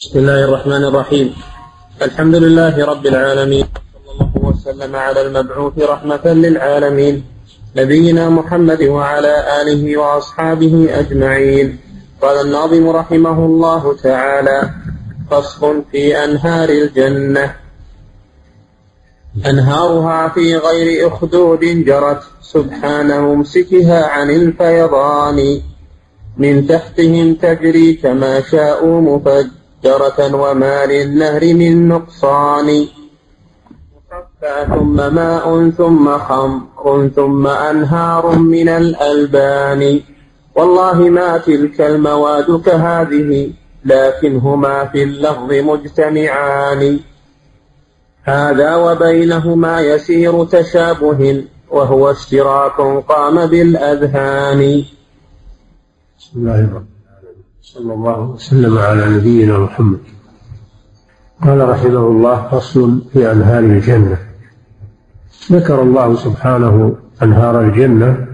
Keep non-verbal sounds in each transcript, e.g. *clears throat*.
بسم الله الرحمن الرحيم. الحمد لله رب العالمين. صلى الله وسلم على المبعوث رحمة للعالمين. نبينا محمد وعلى آله وأصحابه أجمعين. قال الناظم رحمه الله تعالى فصل في أنهار الجنة. أنهارها في غير أخدود جرت. سبحان ممسكها عن الفيضان. من تحتهم تجري كما شاءوا مفجرة وما للنهر من نقصان. مصفى ثم ماء ثم خمر ثم أنهار من الألبان. والله ما تلك المواد كهذه لكنهما في اللفظ مجتمعان. هذا وبينهما يسير تشابه وهو اشتراك قام بالأذهان. بسم الله الرحمن الرحيم صلى الله وسلم على نبينا محمد. قال رحمه الله فصل في أنهار الجنة. ذكر الله سبحانه أنهار الجنة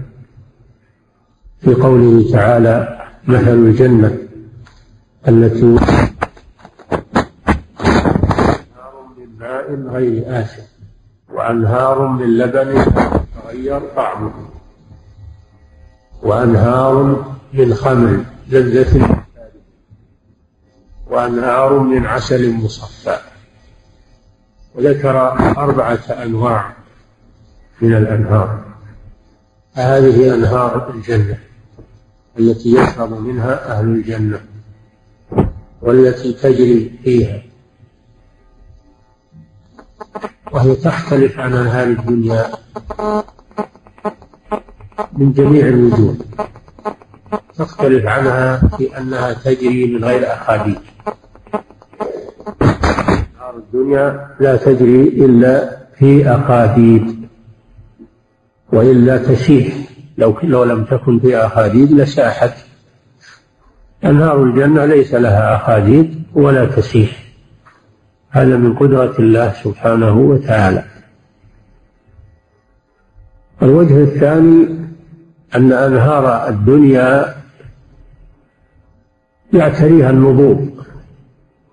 في قوله تعالى مثل الجنة التي أنهار من ماء غير آسف وأنهار من لبن تغير طعمه وأنهار من خمر لذة وأنهار من عسل مصفى. وذكر أربعة أنواع من الأنهار. هذه أنهار الجنة التي يشرب منها أهل الجنة والتي تجري فيها. وهي تختلف عن أنهار الدنيا من جميع الوجوه. تختلف عنها في أنها تجري من غير أخاديد نار الدنيا لا تجري إلا في أخاديد وإلا تسيح لو لو لم تكن في أخاديد لساحت. أنهار الجنة ليس لها أخاديد ولا تسيح هذا من قدرة الله سبحانه وتعالى. الوجه الثاني أن أنهار الدنيا يعتريها النضوب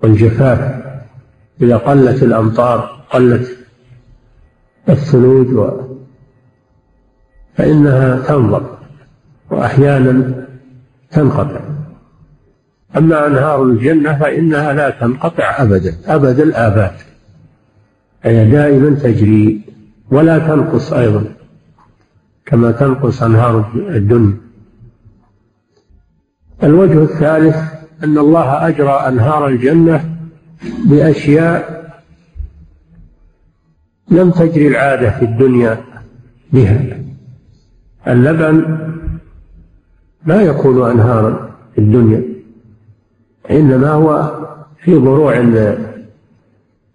والجفاف. إذا قلت الأمطار قلت الثلوج و فإنها تنضب وأحيانا تنقطع. أما أنهار الجنة فإنها لا تنقطع أبدا أبد الآباد. هي دائما تجري ولا تنقص أيضا كما تنقص أنهار الدنيا. الوجه الثالث أن الله أجرى أنهار الجنة بأشياء لم تجري العادة في الدنيا بها. اللبن لا يكون أنهارا في الدنيا إنما هو في ضروع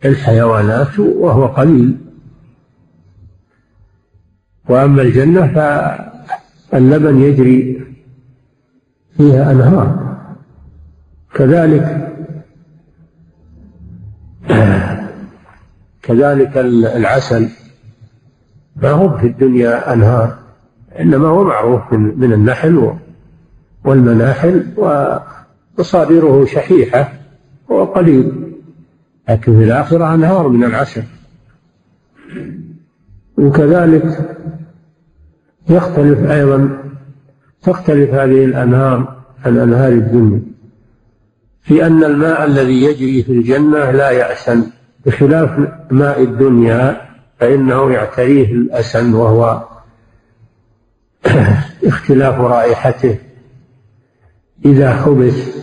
الحيوانات وهو قليل. وأما الجنة فاللبن يجري فيها أنهار. كذلك كذلك العسل ما هو في الدنيا أنهار إنما هو معروف من النحل والمناحل ومصادره شحيحة وقليل لكن في الآخرة أنهار من العسل. وكذلك يختلف أيضا تختلف هذه الأنهار عن أنهار الدنيا. في أن الماء الذي يجري في الجنة لا يأسن بخلاف ماء الدنيا فإنه يعتريه الأسن وهو *clears throat* اختلاف رائحته. إذا حبس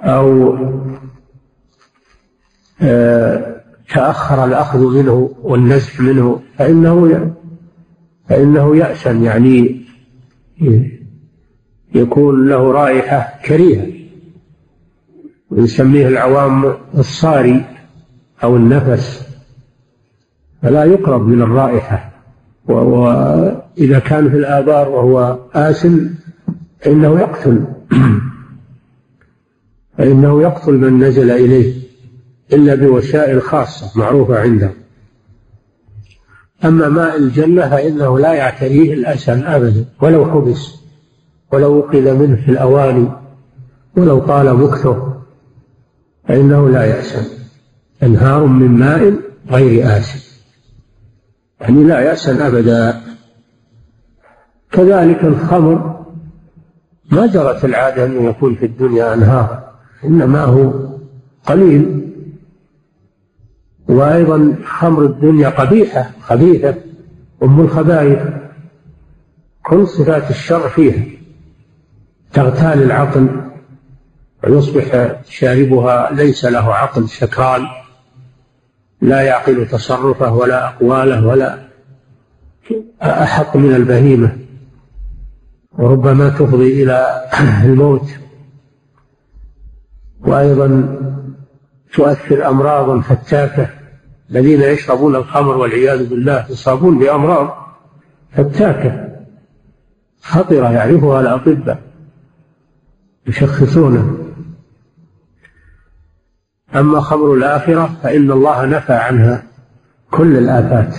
أو آه، تأخر الأخذ منه والنزح منه فإنه فإنه يأسن يعني يكون له رائحة كريهة. ويسميه العوام الصاري أو النفس فلا يقرب من الرائحة. وإذا كان في الآبار وهو آسن فإنه يقتل. *clears throat* فإنه يقتل من نزل إليه إلا بوسائل خاصة معروفة عنده. أما ماء الجنة فإنه لا يعتريه الأسن أبدا ولو حبس ولو أخذ منه في الأواني ولو طال مكثه. فإنه لا يأسن أنهار من ماء غير آسن يعني لا يأسن أبدا. كذلك الخمر. ما جرت العادة أن يكون في الدنيا أنهار. إنما هو قليل. وأيضا خمر الدنيا قبيحة خبيثة أم الخبائث. كل صفات الشر فيها. تغتال العقل. ويصبح شاربها ليس له عقل سكران لا يعقل تصرفه ولا أقواله ولا أحق من البهيمة. وربما تفضي إلى *clears throat* الموت. وأيضا تؤثر أمراضا فتاكة. الذين يشربون الخمر والعياذ بالله يصابون بأمراض فتاكة. خطرة يعرفها الأطباء. يشخصونه. أما خمر الآخرة فإن الله نفى عنها كل الآفات.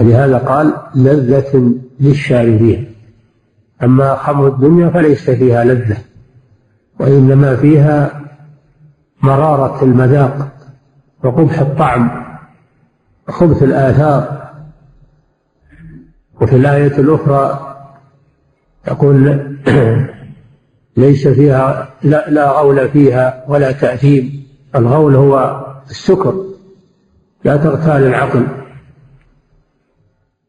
ولهذا قال لذة للشاربين. أما خمر الدنيا فليس فيها لذة وإنما فيها مرارة المذاق وقبح الطعم وخبث الآثار. وفي الآية الأخرى يقول *clears throat* ليس فيها لا, لا غول فيها ولا تأثيم. الغول هو السكر لا تغتال العقل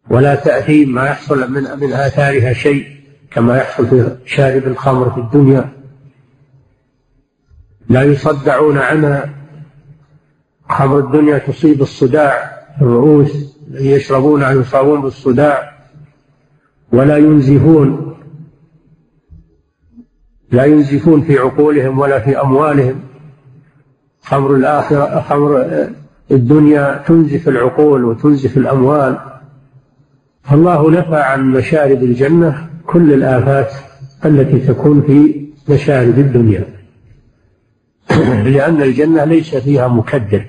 ولا تأثيم ما يحصل من من آثارها شيء كما يحصل في شارب الخمر في الدنيا. لا يصدعون عنها خمر الدنيا تصيب الصداع الرؤوس يشربونها يصابون بالصداع ولا ينزفون. لا ينزفون في عقولهم ولا في أموالهم. خمر الآخرة خمر الدنيا تنزف العقول وتنزف الأموال. فالله نفى عن مشارب الجنة كل الآفات التي تكون في مشارب الدنيا. *clears throat* لأن الجنة ليس فيها مكدر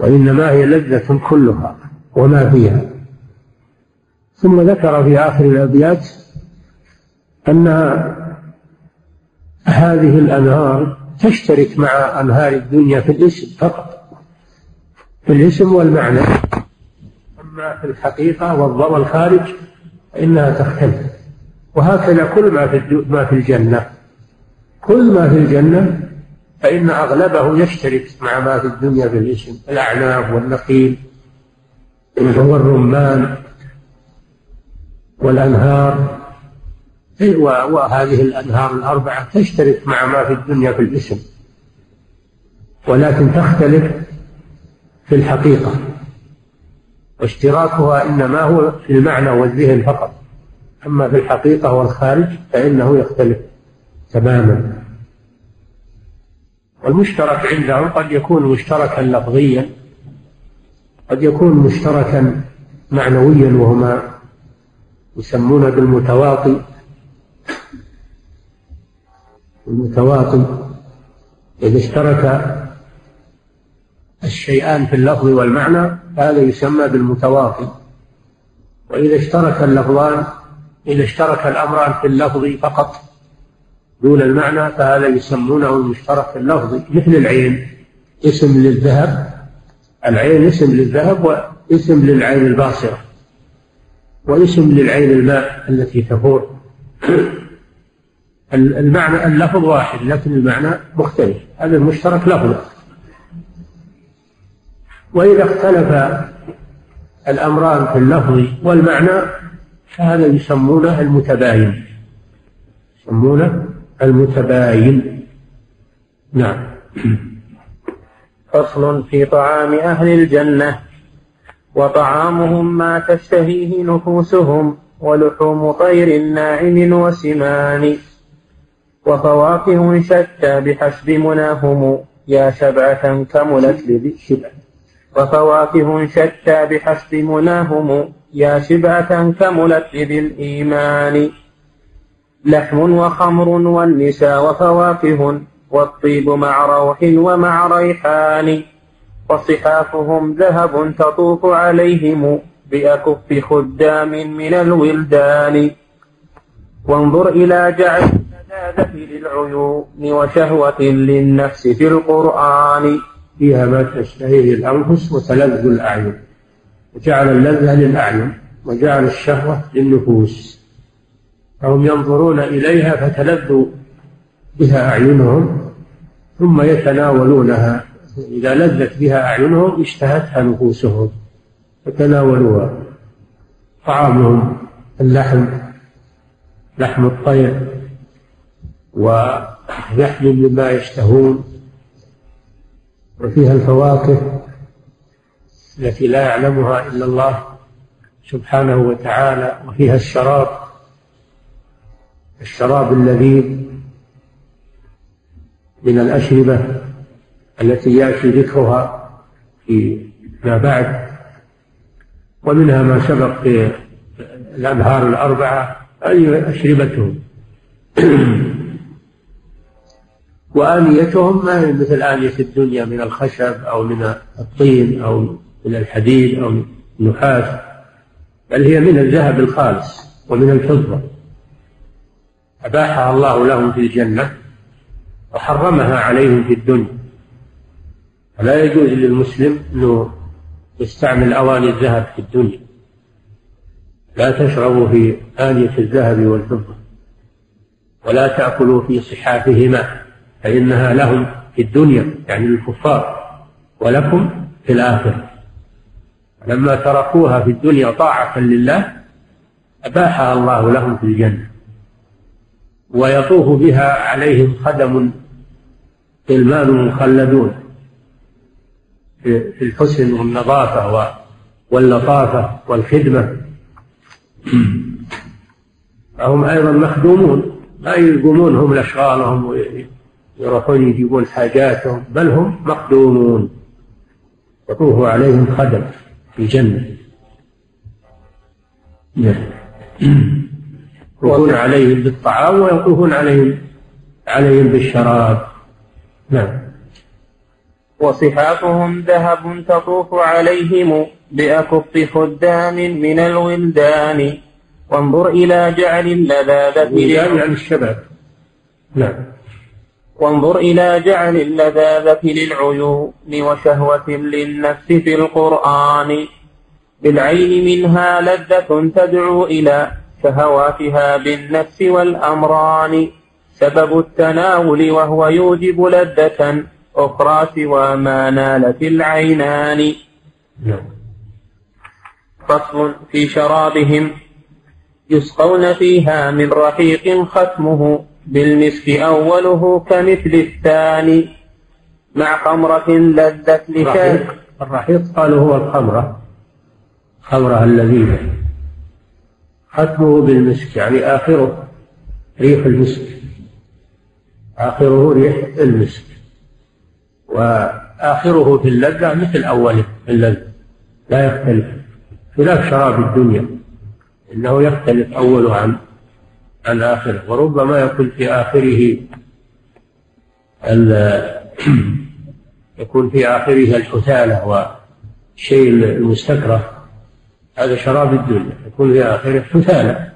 وإنما هي لذة كلها وما فيها. ثم ذكر في آخر الأبيات أن هذه الأنهار تشترك مع أنهار الدنيا في الاسم فقط. في الاسم والمعنى. أما في الحقيقة والضوء الخارج فإنها تختلف. وهكذا كل ما في ما في الجنة. كل ما في الجنة فإن أغلبه يشترك مع ما في الدنيا في الاسم. الأعناب والنخيل والرمان والأنهار وهذه الأنهار الأربعة تشترك مع ما في الدنيا في الاسم ولكن تختلف في الحقيقة واشتراكها إنما هو في المعنى والذهن فقط أما في الحقيقة والخارج فإنه يختلف تماما. والمشترك عندهم قد يكون مشتركا لفظيا قد يكون مشتركا معنويا وهما يسمون بالمتواطي المتواطي إذا اشترك الشيئان في اللفظ والمعنى هذا يسمى بالمتواطي وإذا اشترك اللفظان إذا اشترك الأمران في اللفظ فقط دون المعنى فهذا يسمونه المشترك في اللفظ. مثل العين اسم للذهب. العين اسم للذهب واسم للعين الباصرة واسم للعين الماء التي تفور *clears throat* المعنى اللفظ واحد لكن المعنى مختلف. هذا المشترك لفظ. وإذا اختلف الأمران في اللفظ والمعنى فهذا يسمونه المتباين. يسمونه المتباين. نعم. فصل في طعام أهل الجنة. وطعامهم ما تشتهيه نفوسهم. ولحوم طير ناعم وسمان. وفواكه شتى بحسب مناهم يا شبعة كملت لذي وفواكه شتى بحسب مناهم يا شبعة كملت لذي الإيمان. لحم وخمر والنساء وفواكه والطيب مع روح ومع ريحان. وصحافهم ذهب تطوف عليهم بأكف خدام من الولدان. وانظر إلى جعل السدادة العيون وشهوة للنفس في القرآن. فيها ما تشتهيه الأنفس وتلذ الأعين. وجعل اللذة للأعين وجعل الشهوة للنفوس. فهم ينظرون إليها فتلذ بها أعينهم ثم يتناولونها. إذا لذت بها أعينهم اشتهتها نفوسهم. فتناولوها. طعامهم اللحم لحم الطير ولحم مما يشتهون وفيها الفواكه التي لا يعلمها إلا الله سبحانه وتعالى وفيها الشراب الشراب اللذيذ من الأشربة التي يأتي ذكرها في ما بعد ومنها ما سبق في الأنهار الأربعة أي أشربتهم. *clears throat* وآنيتهم ما هي مثل آنية الدنيا من الخشب أو من الطين أو من الحديد أو من النحاس بل هي من الذهب الخالص ومن الفضة. أباحها الله لهم في الجنة وحرمها عليهم في الدنيا. فلا يجوز للمسلم أنه يستعمل أواني الذهب في الدنيا. لا تشربوا في آنية الذهب والفضة ولا تأكلوا في صحافهما. فإنها لهم في الدنيا يعني للكفار ولكم في الآخرة. لما تركوها في الدنيا طاعة لله أباحها الله لهم في الجنة. ويطوف بها عليهم خدم غلمان مخلدون في الحسن والنظافة واللطافة والخدمة. *clears throat* فهم أيضا مخدومون ما يقومون هم لأشغالهم يروحون يجيبون حاجاتهم بل هم مخدومون يطوف عليهم خدم في الجنة نعم. يطوفون عليهم بالطعام ويطوفون عليهم عليهم بالشراب. نعم. وصحافهم ذهب تطوف عليهم بأكف خدام من الولدان. وانظر إلى جعل اللذاذة يعني الشباب. نعم. وانظر إلى جعل اللذاذة للعيون وشهوة للنفس في القرآن. بالعين منها لذة تدعو إلى شهواتها بالنفس والأمران. سبب التناول وهو يوجب لذة أخرى سوى ما نالت العينان. نعم. فصل في شرابهم. يسقون فيها من رحيق ختمه. بالمسك أوله كمثل الثاني مع خمرة لذت لشارب الرحيق قالوا هو الخمرة. خمرة اللذيذة. ختمه بالمسك يعني آخره ريح المسك. آخره ريح المسك. وآخره في اللذة مثل أوله في اللذة. لا يختلف. خلاف شراب الدنيا. إنه يختلف أوله عن عن آخره وربما يكون في آخره *clears throat* يكون في آخره الحثالة والشيء المستكره. هذا شراب الدنيا يكون في آخره حثالة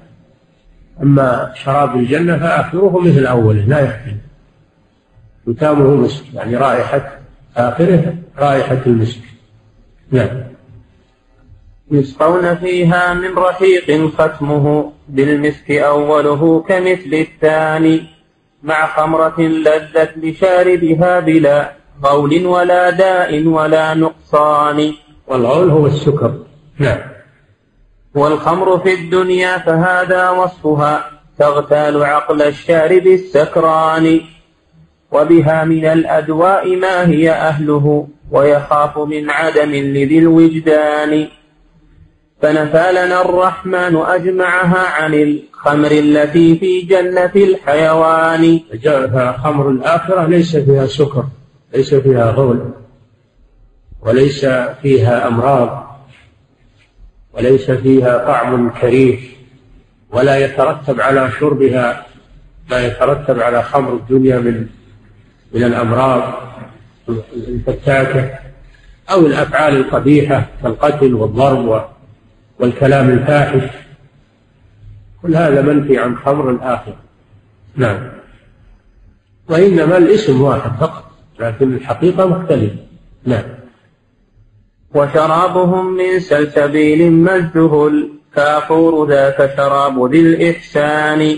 أما شراب الجنة فآخره مثل أوله لا يختلف ختامه مسك يعني رائحة آخره رائحة المسك. نعم. يسقون فيها من رحيق ختمه بالمسك أوله كمثل الثاني مع خمرة لذت لشاربها بلا غول ولا داء ولا نقصان. والغول هو السكر. نعم. والخمر في الدنيا فهذا وصفها تغتال عقل الشارب السكران. وبها من الأدواء ما هي أهله ويخاف من عدم لذي الوجدان. فنفى لنا الرحمن أجمعها عن الخمر التي في جنة الحيوان. خمر الآخرة ليس فيها سكر ليس فيها غول وليس فيها أمراض وليس فيها طعم كريه ولا يترتب على شربها ما يترتب على خمر الدنيا من من الأمراض الفتاكة أو الأفعال القبيحة كالقتل والضرب والكلام الفاحش كل هذا منفي عن خمر الآخرة نعم. وإنما الاسم واحد فقط لكن الحقيقة مختلفة. نعم. وشرابهم من سلسبيل مزه الكافور ذاك شراب ذي الإحسان.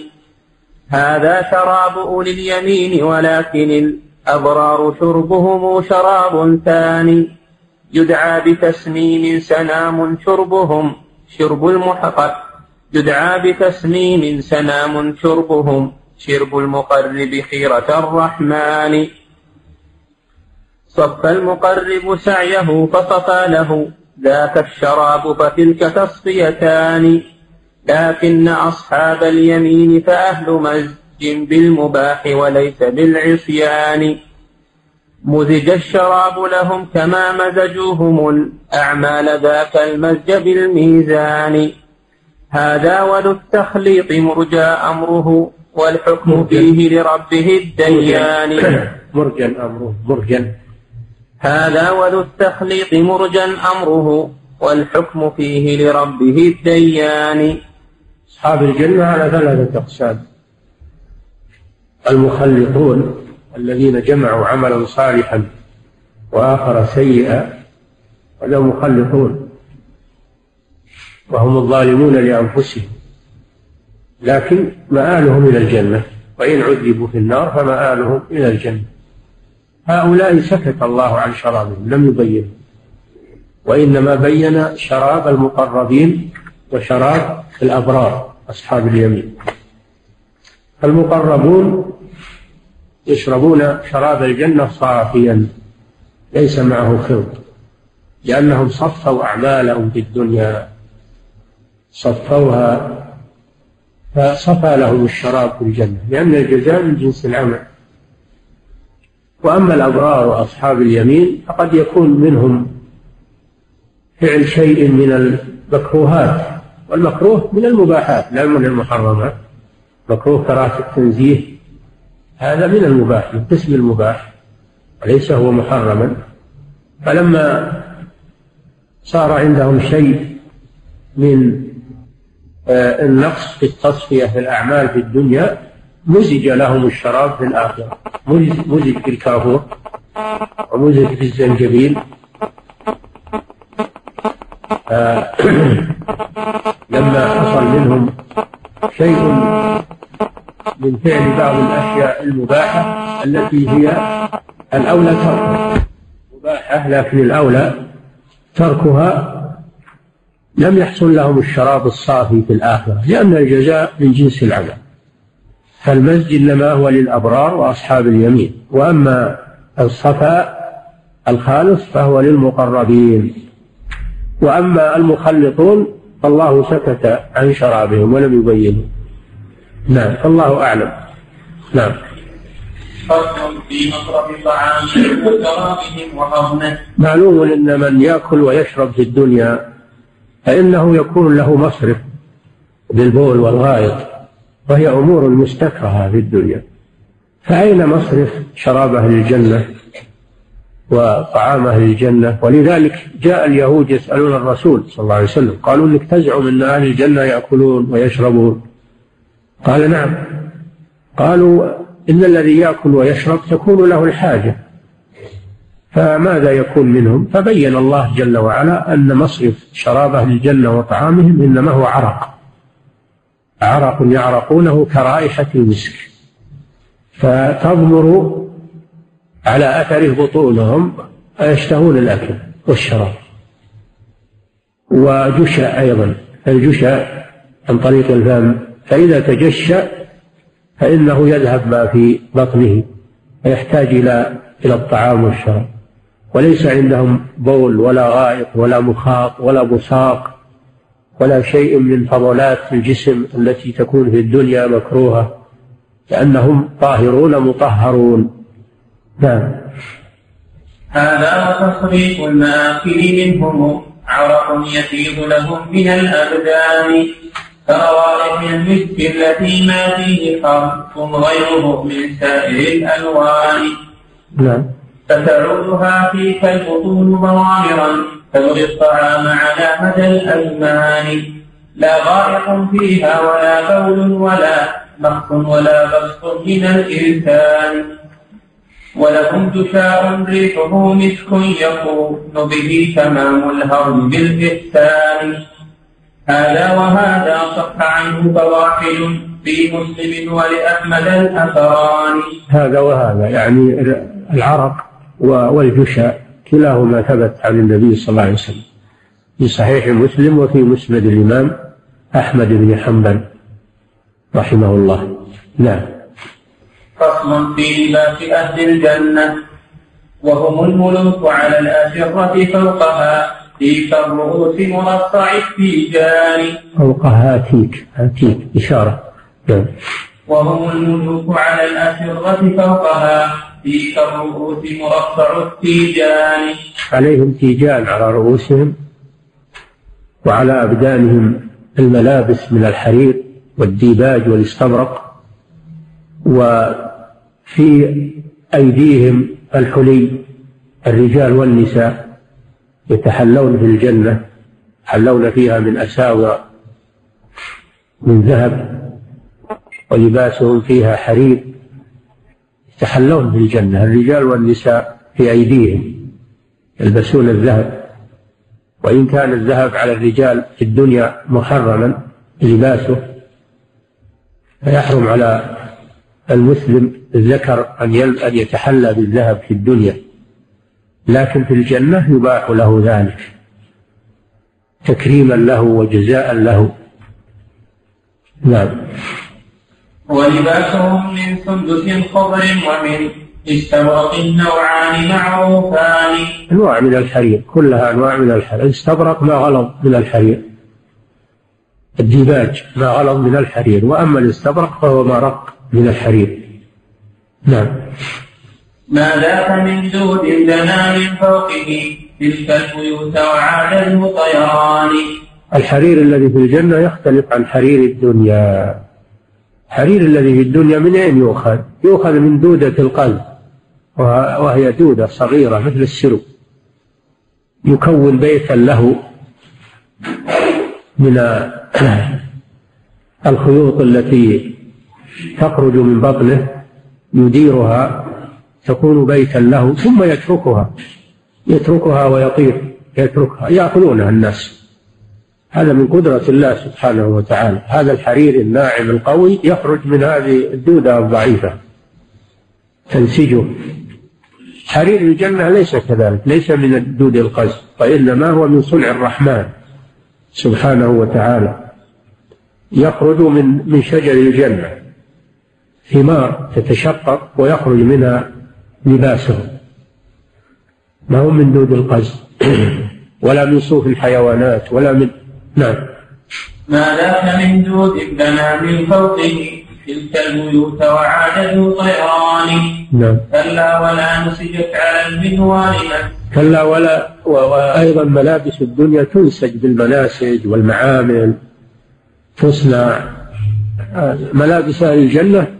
هذا شراب أولي اليمين ولكن الأبرار شربهم شراب ثاني. يدعى بتسميم سنام شربهم. شرب المحقق. يدعى بتسميم سنام شربهم. شرب المقرب خيرة الرحمن. صف المقرب سعيه فصفى له. ذاك الشراب فتلك تصفيتان. لكن أصحاب اليمين فأهل مزج بالمباح وليس بالعصيان. مزج الشراب لهم كما مزجوهم الأعمال ذاك المزج بالميزان. هذا ولو التخليط مرجى أمره والحكم فيه لربه الديان. مرجا *coughs* أمره مرجا هذا وذو التخليط مرجا أمره والحكم فيه لربه الديان. أصحاب الجنة على ثلاثة أقسام. المخلطون الذين جمعوا عملا صالحا وآخر سيئا هذا مخلطون وهم الظالمون لأنفسهم. لكن مآلهم إلى الجنة وإن عذبوا في النار فمآلهم إلى الجنة. هؤلاء سكت الله عن شرابهم لم يبين وإنما بين شراب المقربين وشراب الأبرار أصحاب اليمين. المقربون يشربون شراب الجنة صافيا ليس معه خلط لأنهم صفوا أعمالهم في الدنيا صفوها فصفى لهم الشراب في الجنة لأن الجزاء من جنس العمل. وأما الأبرار وأصحاب اليمين فقد يكون منهم فعل شيء من المكروهات والمكروه من المباحات لا من المحرمات. مكروه كراهة التنزيه هذا من المباح من قسم المباح وليس هو محرما. فلما صار عندهم شيء من آه، النقص في التصفية في الأعمال في الدنيا مزج لهم الشراب في الآخرة. مزج بالكافور ومزج بالزنجبيل آه، *clears throat* لما حصل منهم شيء من فعل بعض الأشياء المباحة التي هي الأولى تركها. مباحة لكن الأولى تركها لم يحصل لهم الشراب الصافي في الآخرة لأن الجزاء من جنس العمل. فالمزج إنما هو للأبرار وأصحاب اليمين وأما الصفاء الخالص فهو للمقربين. وأما المخلطون فالله سكت عن شرابهم ولم يبينه نعم. الله أعلم. نعم. فصل في مصرف طعامهم وشرابهم معلوم أن من يأكل ويشرب في الدنيا فإنه يكون له مصرف بالبول والغائط وهي أمور مستكرهة في الدنيا. فأين مصرف شراب أهل الجنة وطعام أهل الجنة ولذلك جاء اليهود يسألون الرسول صلى الله عليه وسلم قالوا إنك تزعم أن أهل الجنة يأكلون ويشربون. قال نعم. قالوا إن الذي يأكل ويشرب تكون له الحاجة. فماذا يكون منهم؟ فبين الله جل وعلا أن مصرف شراب أهل الجنة وطعامهم إنما هو عرق. عرق يعرقونه كرائحة المسك. فتضمر على أثره بطونهم فيشتهون الأكل والشراب. وجشا أيضا. الجشا عن طريق الفم. فإذا تجشأ فإنه يذهب ما في بطنه فيحتاج إلى إلى الطعام والشراب. وليس عندهم بول ولا غائط ولا مخاط ولا بصاق ولا شيء من فضلات الجسم التي تكون في الدنيا مكروهة لأنهم طاهرون مطهرون. نعم. هذا وتصريف المآكل منهم عرق يفيض لهم من الأبدان. كروائح المسك التي ما فيه خرق غيره من سائر الألوان. نعم. فتعودها فيك البطون ضوامرا. تبغي الطعام على مدى الأزمان لا غائط فيها ولا بول ولا مخ ولا بسط من الإنسان. ولهم جشاء ريحه مسك يكون به تمام الهرم بالإحسان. هذا وهذا صح عنه فواحد في مسلم ولأحمد الأثران هذا وهذا يعني العرق والجشاء كلاهما ثبت عن النبي صلى الله عليه وسلم. في صحيح مسلم وفي مسند الإمام أحمد بن حنبل رحمه الله. نعم. فصل في لباس أهل الجنة وهم الملوك على الأسرة فوقها. تيك الرؤوس مرصع التيجان. فوقها تيك تيك إشارة. نعم. وهم الملوك على الأسرة فوقها. تيك الرؤوس مرصع التيجان. عليهم تيجان على رؤوسهم وعلى أبدانهم الملابس من الحرير والديباج والاستبرق. وفي أيديهم الحلي الرجال والنساء. يتحلون في الجنة يحلون فيها من أساور من ذهب ولباسهم فيها حرير. يتحلون في الجنة الرجال والنساء في أيديهم يلبسون الذهب. وإن كان الذهب على الرجال في الدنيا محرما لباسه فيحرم على المسلم الذكر أن يتحلى بالذهب في الدنيا. لكن في الجنة يباح له ذلك تكريما له وجزاء له. نعم. ولباسهم من سندس خضر ومن استبرق النوعان معروفان أنواع من الحرير كلها أنواع من الحرير. استبرق ما غلظ من الحرير. الديباج ما غلظ من الحرير وأما الاستبرق فهو ما رق من الحرير. نعم. ما ذاك من جود دنا من فوقه تلك البيوت وعاده طيران الحرير الذي في الجنة يختلف عن حرير الدنيا. الحرير الذي في الدنيا من أين يؤخذ؟ يؤخذ من دودة القلب وهي دودة صغيرة مثل السرو يكون بيتا له من الخيوط التي تخرج من بطنه يديرها تكون بيتا له ثم يتركها يتركها ويطير يتركها يأكلونها الناس. هذا من قدرة الله سبحانه وتعالى. هذا الحرير الناعم القوي يخرج من هذه الدودة الضعيفة. تنسجه. حرير الجنة ليس كذلك ليس من الدود القز وإنما هو من صنع الرحمن سبحانه وتعالى. يخرج من من شجر الجنة. ثمار تتشقق ويخرج منها لباسه ما هو من دود القز *clears throat* ولا من صوف الحيوانات ولا من نعم. ما ذاك من دود بنا من فوقه تلك البيوت وعاد ذو طيران. نعم. كلا ولا نسجت على المنوال كلا ولا وأيضا ملابس الدنيا تنسج بالمناسج والمعامل تصنع. ملابس أهل الجنة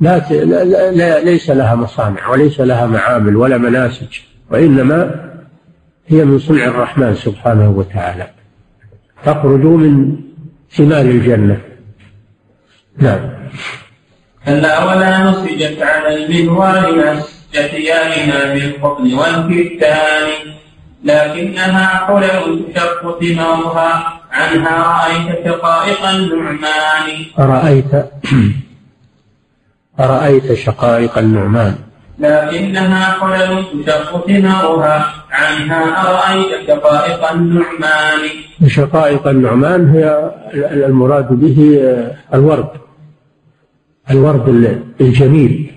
لا, لا, لا ليس لها مصانع وليس لها معامل ولا مناسج وإنما هي من صنع الرحمن سبحانه وتعالى. تخرج من ثمار الجنة. نعم. كلا ولا نسجت على المنوال مسجت يالنا بالحضن والكتان لكنها حلل تشق ثمارها عنها رأيت شقائق النعمان. أرأيت أرأيت شقائق النعمان؟ لكنها حلل تشق ثمارها. عنها أرأيت شقائق النعمان؟ شقائق النعمان هي المراد به الورد. الورد الجميل.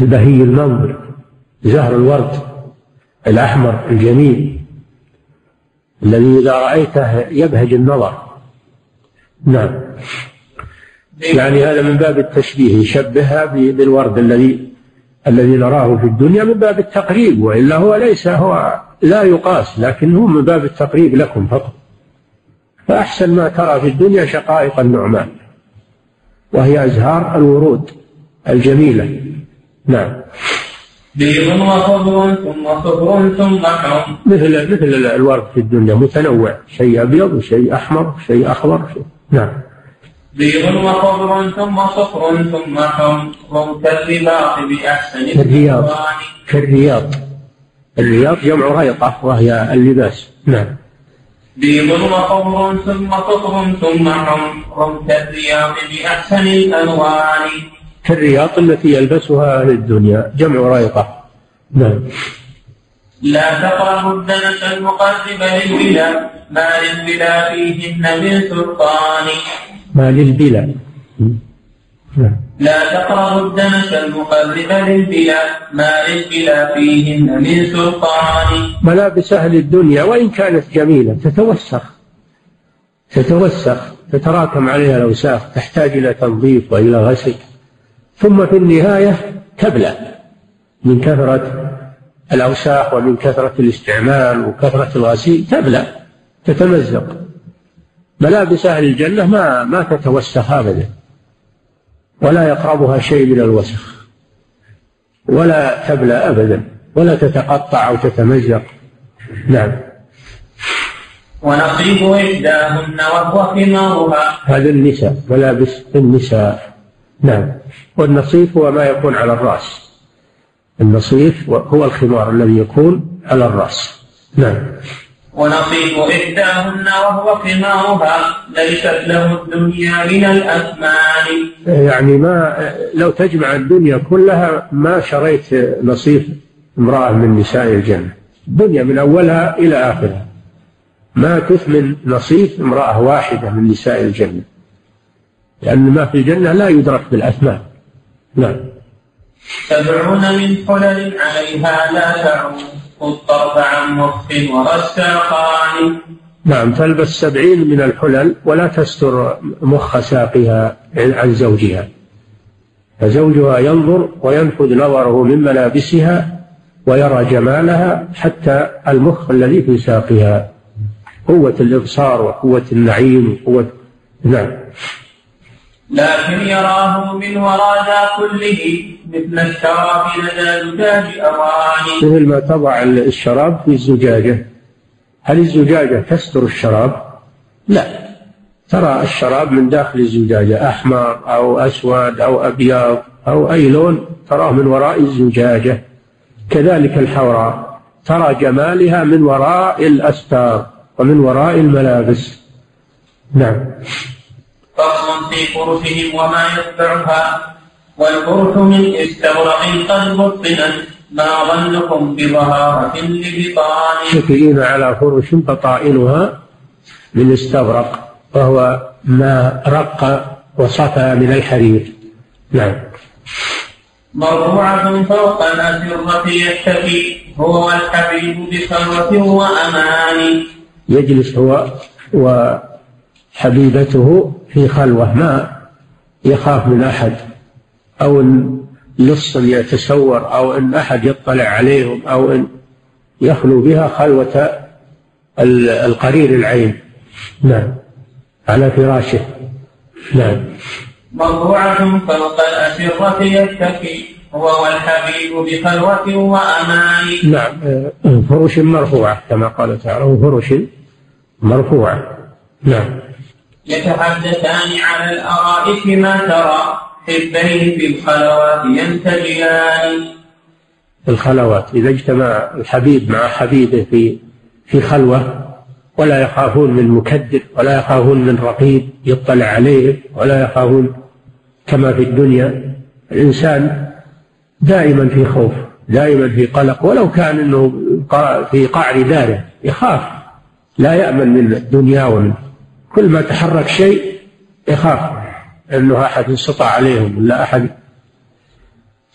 البهي المنظر. زهر الورد. الأحمر الجميل. الذي إذا رأيته يبهج النظر. نعم. يعني هذا من باب التشبيه يشبهها بالورد الذي الذي نراه في الدنيا من باب التقريب وإلا هو ليس هو لا يقاس لكن هو من باب التقريب لكم فقط. فأحسن ما ترى في الدنيا شقائق النعمان وهي أزهار الورود الجميلة. نعم. بيض وخضر ثم خضر ثم حمر مثل مثل الورد في الدنيا متنوع شيء أبيض وشيء أحمر وشيء أخضر شيء. نعم. بيض وخضر ثم صفر ثم حمر كالرباط بأحسن كالرياض كالرياض. الرياض جمع ريطة وهي اللباس. نعم. بيض وخضر ثم صفر ثم حمر كالرياض بأحسن الألوان. كالرياض التي يلبسها أهل الدنيا. جمع ريطة نعم. لا تقربوا الدنس المقرب للبلا ما للبلا فيهن من سلطان. ما للبلا نعم. لا تقربوا الدنس المقرب للبلا ما للبلا فيهن من سلطان. ملابس أهل الدنيا وإن كانت جميلة تتوسخ. تتوسخ تتراكم عليها الأوساخ تحتاج إلى تنظيف وإلى غسل. ثم في النهاية تبلى من كثرة الأوساخ ومن كثرة الاستعمال وكثرة الغسيل تبلى تتمزق. ملابس أهل الجنة ما ما تتوسخ أبدا. ولا يقربها شيء من الوسخ. ولا تبلى أبدا. ولا تتقطع أو تتمزق. نعم. ونصيب إحداهن وهو خمارها. هذا النساء ملابس النساء. نعم. والنصيف هو ما يكون على الرأس. النصيف هو الخمار الذي يكون على الرأس. نعم. ونصيب إحداهن وهو خمارها ليست له الدنيا من الأثمان يعني ما لو تجمع الدنيا كلها ما شريت نصيف امرأة من نساء الجنة. الدنيا من أولها إلى آخرها. ما تثمن نصيف امرأة واحدة من نساء الجنة. لأن ما في الجنة لا يدرك بالأثمان. نعم. سبعون من حلل عليها لا تعود. الطرف عن مخ ورساقان نعم تلبس سبعين من الحلل ولا تستر مخ ساقها عن زوجها. فزوجها ينظر وينفذ نظره من ملابسها ويرى جمالها حتى المخ الذي في ساقها قوة الإبصار وقوة النعيم وقوة نعم. لكن يراه من وراء ذا كله مثل الشراب لدى زجاج أواني مثل ما تضع الشراب في الزجاجة. هل الزجاجة تستر الشراب؟ لا. ترى الشراب من داخل الزجاجة أحمر أو أسود أو أبيض أو أي لون تراه من وراء الزجاجة. كذلك الحوراء ترى جمالها من وراء الأستار ومن وراء الملابس. نعم. فصل في فرشهم وما يتبعها. والفرش من استبرق قد بطنت ما ظنكم بظهارة لبطان متكئين على فرش بطائنها من استبرق وهو ما رق وصفى من الحرير. نعم. مرفوعة فوق الأسرة يتكي هو والحبيب بخلوة وأمان. يجلس هو وحبيبته في خلوة ما يخاف من أحد. أو إن لص يتسور أو إن أحد يطلع عليهم أو إن يخلو بها خلوة القرير العين. نعم. على فراشه. نعم. مرفوعة فوق الأسرة يتكي هو والحبيب بخلوة وأمان. نعم. فرش مرفوعة كما قال تعالى فرش مرفوعة. نعم. يتحدثان على الأرائك ما ترى. حبين في الخلوات ينتجيان الخلوات إذا اجتمع الحبيب مع حبيبه في في خلوة ولا يخافون من مكدر ولا يخافون من رقيب يطلع عليهم ولا يخافون كما في الدنيا الإنسان دائما في خوف دائما في قلق ولو كان إنه في قعر داره يخاف لا يأمن من الدنيا ومن كل ما تحرك شيء يخاف. انه أحد استطاع عليهم ولا أحد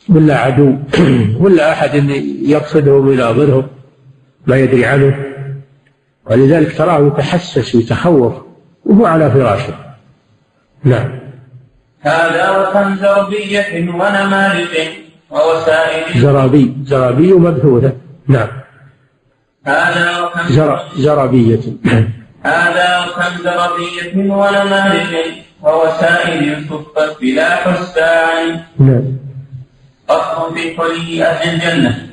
ولا عدو *clears throat* ولا أحد يقصدهم ويناظرهم ما يدري عنه. ولذلك تراه يتحسس ويتخوف وهو على فراشه. نعم. هذا وكم زربية ونمارق ووسائل زرابي زرابي مبثوثة. نعم. هذا وكم زر... زرابية. هذا وكم زربية ونمارق ووسائل صفت بلا حسان نعم. فصل في حلي أهل الجنة.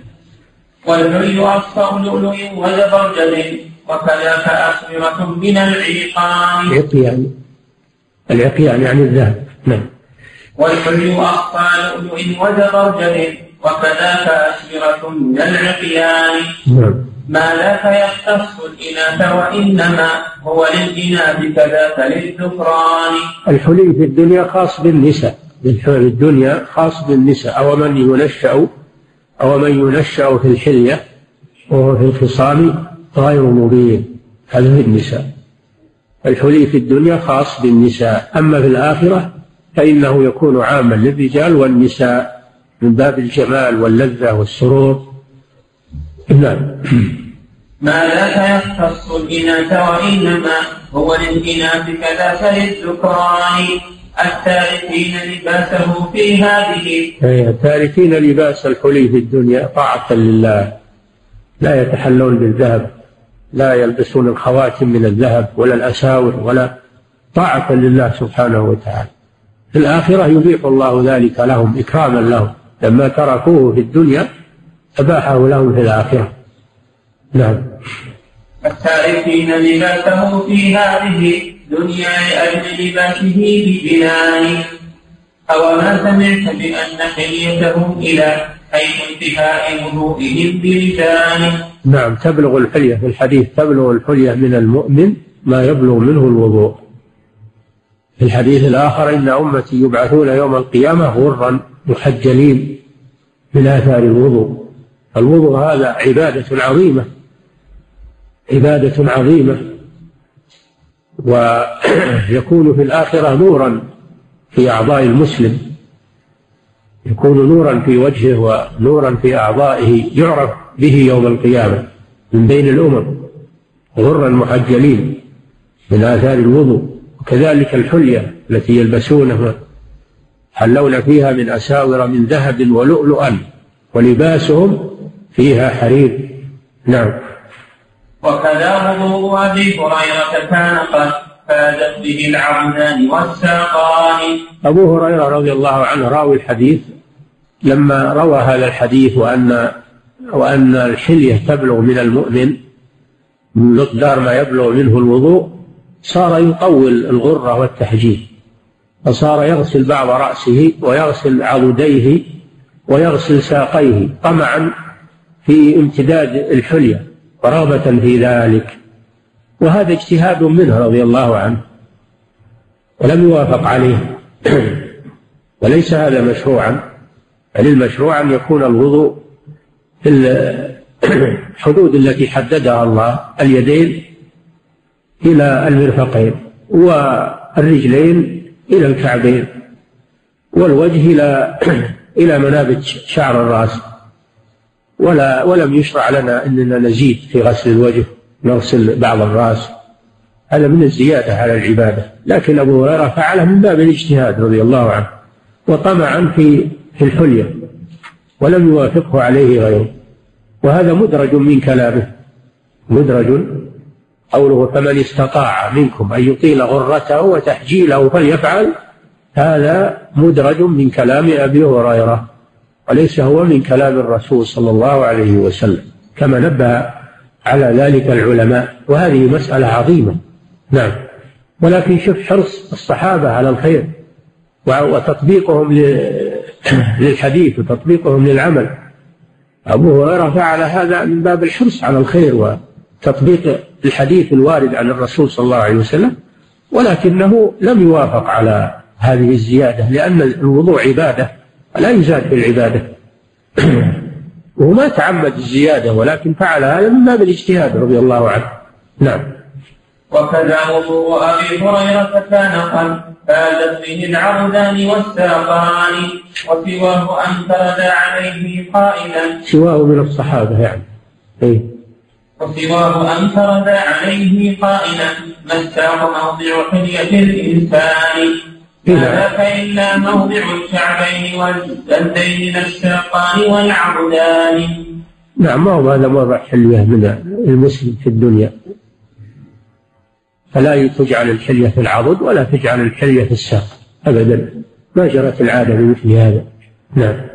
والحلي أصفر لؤلؤ وزبرجد وكذاك أسرة من العيقان عقيان العقيان يعني الذهب. نعم. والحلي أخفى لؤلؤ وزبرجد وكذاك أشبرة من العقيان. نعم. ما ذاك يختص الإناث وإنما هو للإناث كذاك للذكران. الحلي في الدنيا خاص بالنساء الدنيا خاص بالنساء. أو من ينشأ أو من ينشأ في الحلية وهو في الخصام غير مبين. هذا في النساء. الحلي في الدنيا خاص بالنساء. أما في الآخرة فإنه يكون عاما للرجال والنساء من باب الجمال واللذة والسرور. نعم ما لا يختص الإناث وإنما هو للإناث كذاك للذكران التاركين لباسه في هذه التاركين لباس الحلي في الدنيا طاعة لله. لا يتحلون بالذهب لا يلبسون الخواتم من الذهب ولا الأساور ولا طاعة لله سبحانه وتعالى. في الآخرة يبيح الله ذلك لهم إكراما لهم. لما تركوه في الدنيا أباحه لهم في الآخرة. نعم. التاركين لباسه في هذه دنيا لأجل لباسه بجنان. أو ما سمعت بأن حليتهم إلى حيث انتهاء وضوئهم بلسان. نعم تبلغ الحلية في الحديث تبلغ الحلية من المؤمن ما يبلغ منه الوضوء. في الحديث الآخر إن أمتي يبعثون يوم القيامة غرا محجلين من آثار الوضوء. الوضوء هذا عبادة عظيمة عبادة عظيمة. ويكون في الآخرة نورا في أعضاء المسلم يكون نورا في وجهه ونورا في أعضائه يعرف به يوم القيامة من بين الأمم غرا محجلين من آثار الوضوء. وكذلك الحلية التي يلبسونها حلون فيها من أساور من ذهب ولؤلؤا ولباسهم فيها حرير. نعم. وكذا وضوء أبي هريرة كان قد فازت به العبدان والساقان. أبو هريرة رضي الله عنه راوي الحديث. لما روى هذا الحديث وأن وأن الحلية تبلغ من المؤمن مقدار ما يبلغ منه الوضوء صار يطول الغرة والتحجيل فصار يغسل بعض رأسه ويغسل عضديه ويغسل ساقيه طمعا في امتداد الحلية ورغبة في ذلك. وهذا اجتهاد منه رضي الله عنه ولم يوافق عليه. *clears throat* وليس هذا مشروعا بل المشروع أن يكون الوضوء في *clears throat* الحدود التي حددها الله اليدين إلى المرفقين والرجلين إلى الكعبين والوجه إلى *clears throat* إلى منابت شعر الرأس. ولا ولم يشرع لنا أننا نزيد في غسل الوجه نغسل بعض الرأس. هذا من الزيادة على العبادة. لكن أبو هريرة فعله من باب الاجتهاد رضي الله عنه وطمعا في في الحلية ولم يوافقه عليه غيره. وهذا مدرج من كلامه. مدرج قوله فمن استطاع منكم أن يطيل غرته وتحجيله فليفعل هذا مدرج من كلام أبي هريرة. وليس هو من كلام الرسول صلى الله عليه وسلم كما نبه على ذلك العلماء وهذه مسألة عظيمة. نعم. ولكن شوف حرص الصحابة على الخير وتطبيقهم للحديث وتطبيقهم للعمل. أبو هريرة فعل هذا من باب الحرص على الخير وتطبيق الحديث الوارد عن الرسول صلى الله عليه وسلم ولكنه لم يوافق على هذه الزيادة لأن الوضوء عبادة. لا يزاد في العبادة. *clears throat* وهو ما تعمد الزيادة ولكن فعل هذا من باب الاجتهاد رضي الله عنه. نعم. وكذا وضوء أبي هريرة كان قد فازت به العبدان والساقان وسواه أن فرد عليه قائلا. سواه من الصحابة يعني. إيه؟ وسواه أن فرد عليه قائلا ما الساق موضع حلية الإنسان؟ ما ذاك إلا موضع الكعبين واليدين الساقان والعبدان نعم ما هو هذا موضع حلية من المسلم في الدنيا؟ فلا تجعل الحلية في العضد ولا تجعل الحلية في الساق أبدا. ما جرت العادة بمثل هذا. نعم.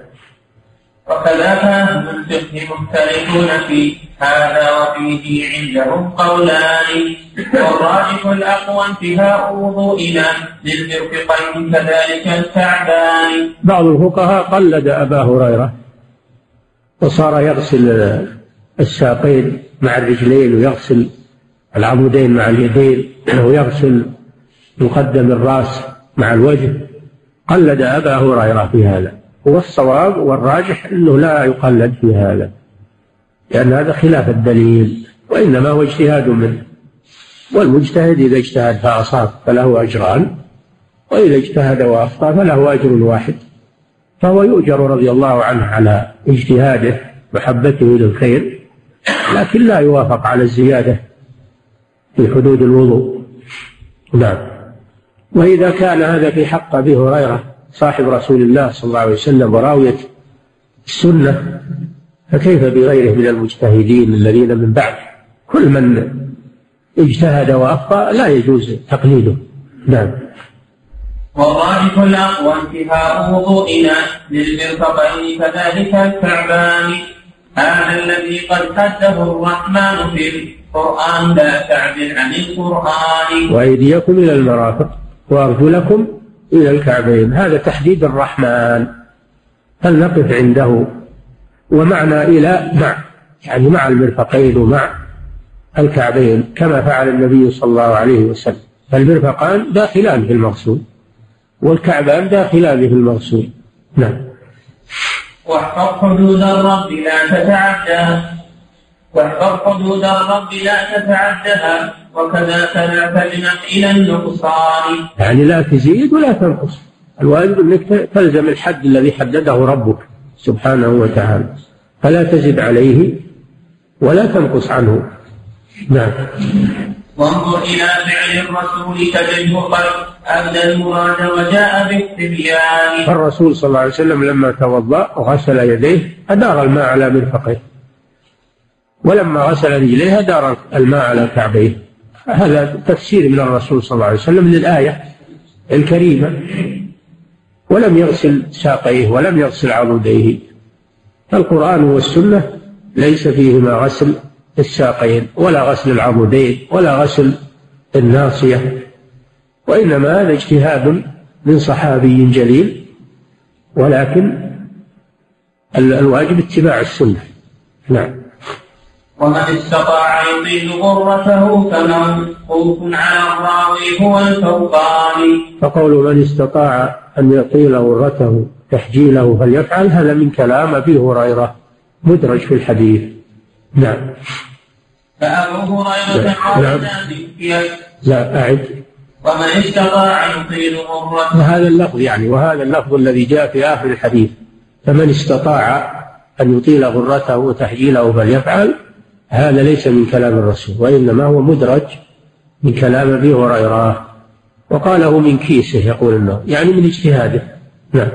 وكذاك أهل الفقه مختلفون في هذا وفيه عندهم قولان. والراجح الأقوى انتهاء وضوئنا للمرفقين كذلك الكعبان. بعض الفقهاء قلد أبا هريرة وصار يغسل الساقين مع الرجلين ويغسل العمودين مع اليدين ويغسل مقدم الرأس مع الوجه. قلد أبا هريرة في هذا. والصواب والراجح أنه لا يقلد في هذا لأن هذا خلاف الدليل وإنما هو اجتهاد منه. والمجتهد إذا اجتهد فأصاب فله أجران وإذا اجتهد وأخطأ فله أجر واحد. فهو يؤجر رضي الله عنه على اجتهاده محبته للخير لكن لا يوافق على الزيادة في حدود الوضوء. نعم. وإذا كان هذا في حق أبي هريرة صاحب رسول الله صلى الله عليه وسلم وراوية السنة فكيف بغيره من المجتهدين الذين من بعد؟ كل من اجتهد وأخطأ لا يجوز تقليده. نعم. والراجح الأقوى انتهاء وضوئنا للمرفقين كذلك الكعبان. هذا الذي قد حده الرحمن في القرآن لا تعدل عن القرآن. وأيديكم إلى المرافق وأرجلكم إلى الكعبين. هذا تحديد الرحمن. فلنقف عنده. ومعنى إلى مع. يعني مع المرفقين ومع الكعبين كما فعل النبي صلى الله عليه وسلم. فالمرفقان داخلان في المغسول والكعبان داخلان في المغسول نعم. واحفظ حدود الرب لا تتعدى. واحفظ حدود الرب لا تتعدها وكذاك لا تجنح إلى النقصان. يعني لا تزيد ولا تنقص. الواجب أنك تلزم الحد الذي حدده ربك سبحانه وتعالى. فلا تزد عليه ولا تنقص عنه. نعم. وانظر إلى فعل الرسول تجده قد أبدى المراد وجاء بالتبيان. فالرسول صلى الله عليه وسلم لما توضأ وغسل يديه أدار الماء على مرفقيه ولما غسل رجليه أدار الماء على كعبيه هذا تفسير من الرسول صلى الله عليه وسلم للآية الكريمة. ولم يغسل ساقيه ولم يغسل عضديه. القرآن والسنة ليس فيهما غسل الساقين ولا غسل العضدين ولا غسل الناصية. وإنما هذا اجتهاد من صحابي جليل. ولكن الواجب اتباع السنة. نعم. ومن استطاع يطيل غرته فموقوف على الراوي هو الفوقاني فقول من استطاع أن يطيل غرته تحجيله فليفعل هذا من كلام أبي هريرة مدرج في الحديث. نعم. فأبو هريرة قال نعم. لا أعد. ومن استطاع يطيل غرته. وهذا اللفظ يعني وهذا اللفظ الذي جاء في آخر الحديث. فمن استطاع أن يطيل غرته وتحجيله فليفعل هذا ليس من كلام الرسول وإنما هو مدرج من كلام أبي هريرة. وقاله من كيسه يقول النوم يعني من اجتهاده. نعم.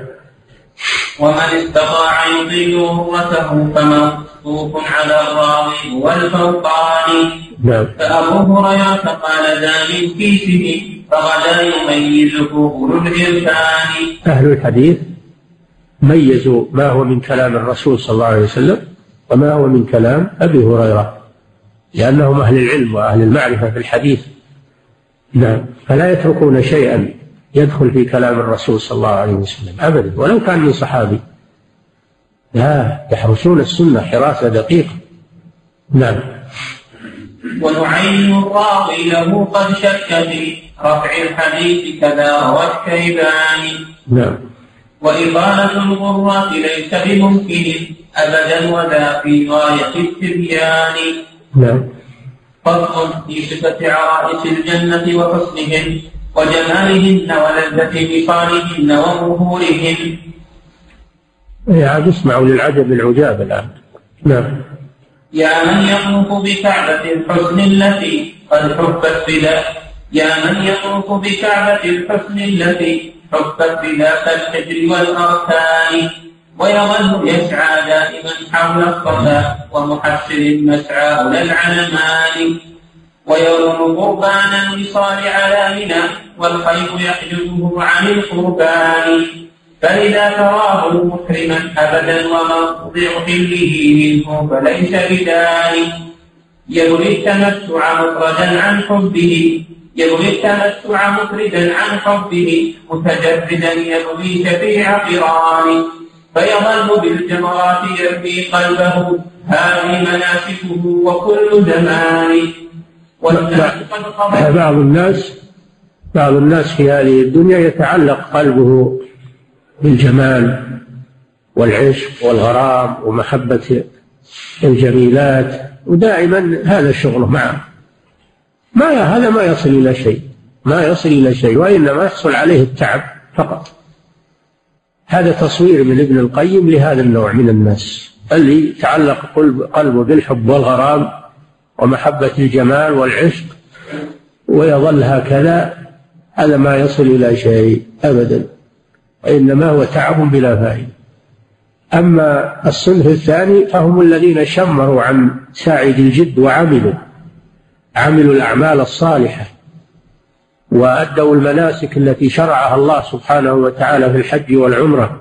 ومن استطاع يطيل غرته فموقوف على الراوي والفوقاني نعم. فأبو هريرة قال ذا من كيسه فغدا يميزه أولو الإركان أهل الحديث ميزوا ما هو من كلام الرسول صلى الله عليه وسلم وما هو من كلام أبي هريرة لأنهم أهل العلم وأهل المعرفة في الحديث. نعم. فلا يتركون شيئا يدخل في كلام الرسول صلى الله عليه وسلم أبدا. ولو كان من صحابي. لا يحرسون السنة حراسة دقيقة نعم. ونعين الراوي له قد شك في رفع الحديث كذا روى الشيباني نعم. وإطالة الغرات ليس بممكن. أبدا وذا في غاية التبيان. نعم. فصل في صفة عرائس الجنة وحسنهن وجمالهن ولذة بصالهن وظهورهن. يا عاد اسمعوا للعجب العجاب الآن. نعم. يا من يطوف بكعبة الحسن التي قد حفت بلا يا من يطوف بكعبة الحسن التي حفت بذاك الحجر والأركان. ويظل يسعى دائما حول الصفا ومحسر مسعاه للعلمان ويروم قربان الوصال على منى والخير يحجزه عن القربان. فإذا تراه محرما أبدا وموضع حله منه فليس بذلك. يبغي التمتع مخرجا عن حبه يبغي التمتع مخرجا عن حبه متجردا يبغي شفيع قران فيظل بالجمرات يرمي قلبه هذه مناسكه وكل زمان. بعض الناس بعض الناس في هذه الدنيا يتعلق قلبه بالجمال والعشق والغرام ومحبة الجميلات ودائما هذا شغله معه. ما هذا ما يصل إلى شيء ما يصل إلى شيء وإنما يحصل عليه التعب فقط. هذا تصوير من ابن القيم لهذا النوع من الناس اللي تعلق قلبه بالحب والغرام ومحبة الجمال والعشق ويظل هكذا هذا ما يصل إلى شيء أبدا وإنما هو تعب بلا فائدة. أما الصنف الثاني فهم الذين شمروا عن ساعد الجد وعملوا عملوا الأعمال الصالحة. وأدوا المناسك التي شرعها الله سبحانه وتعالى في الحج والعمرة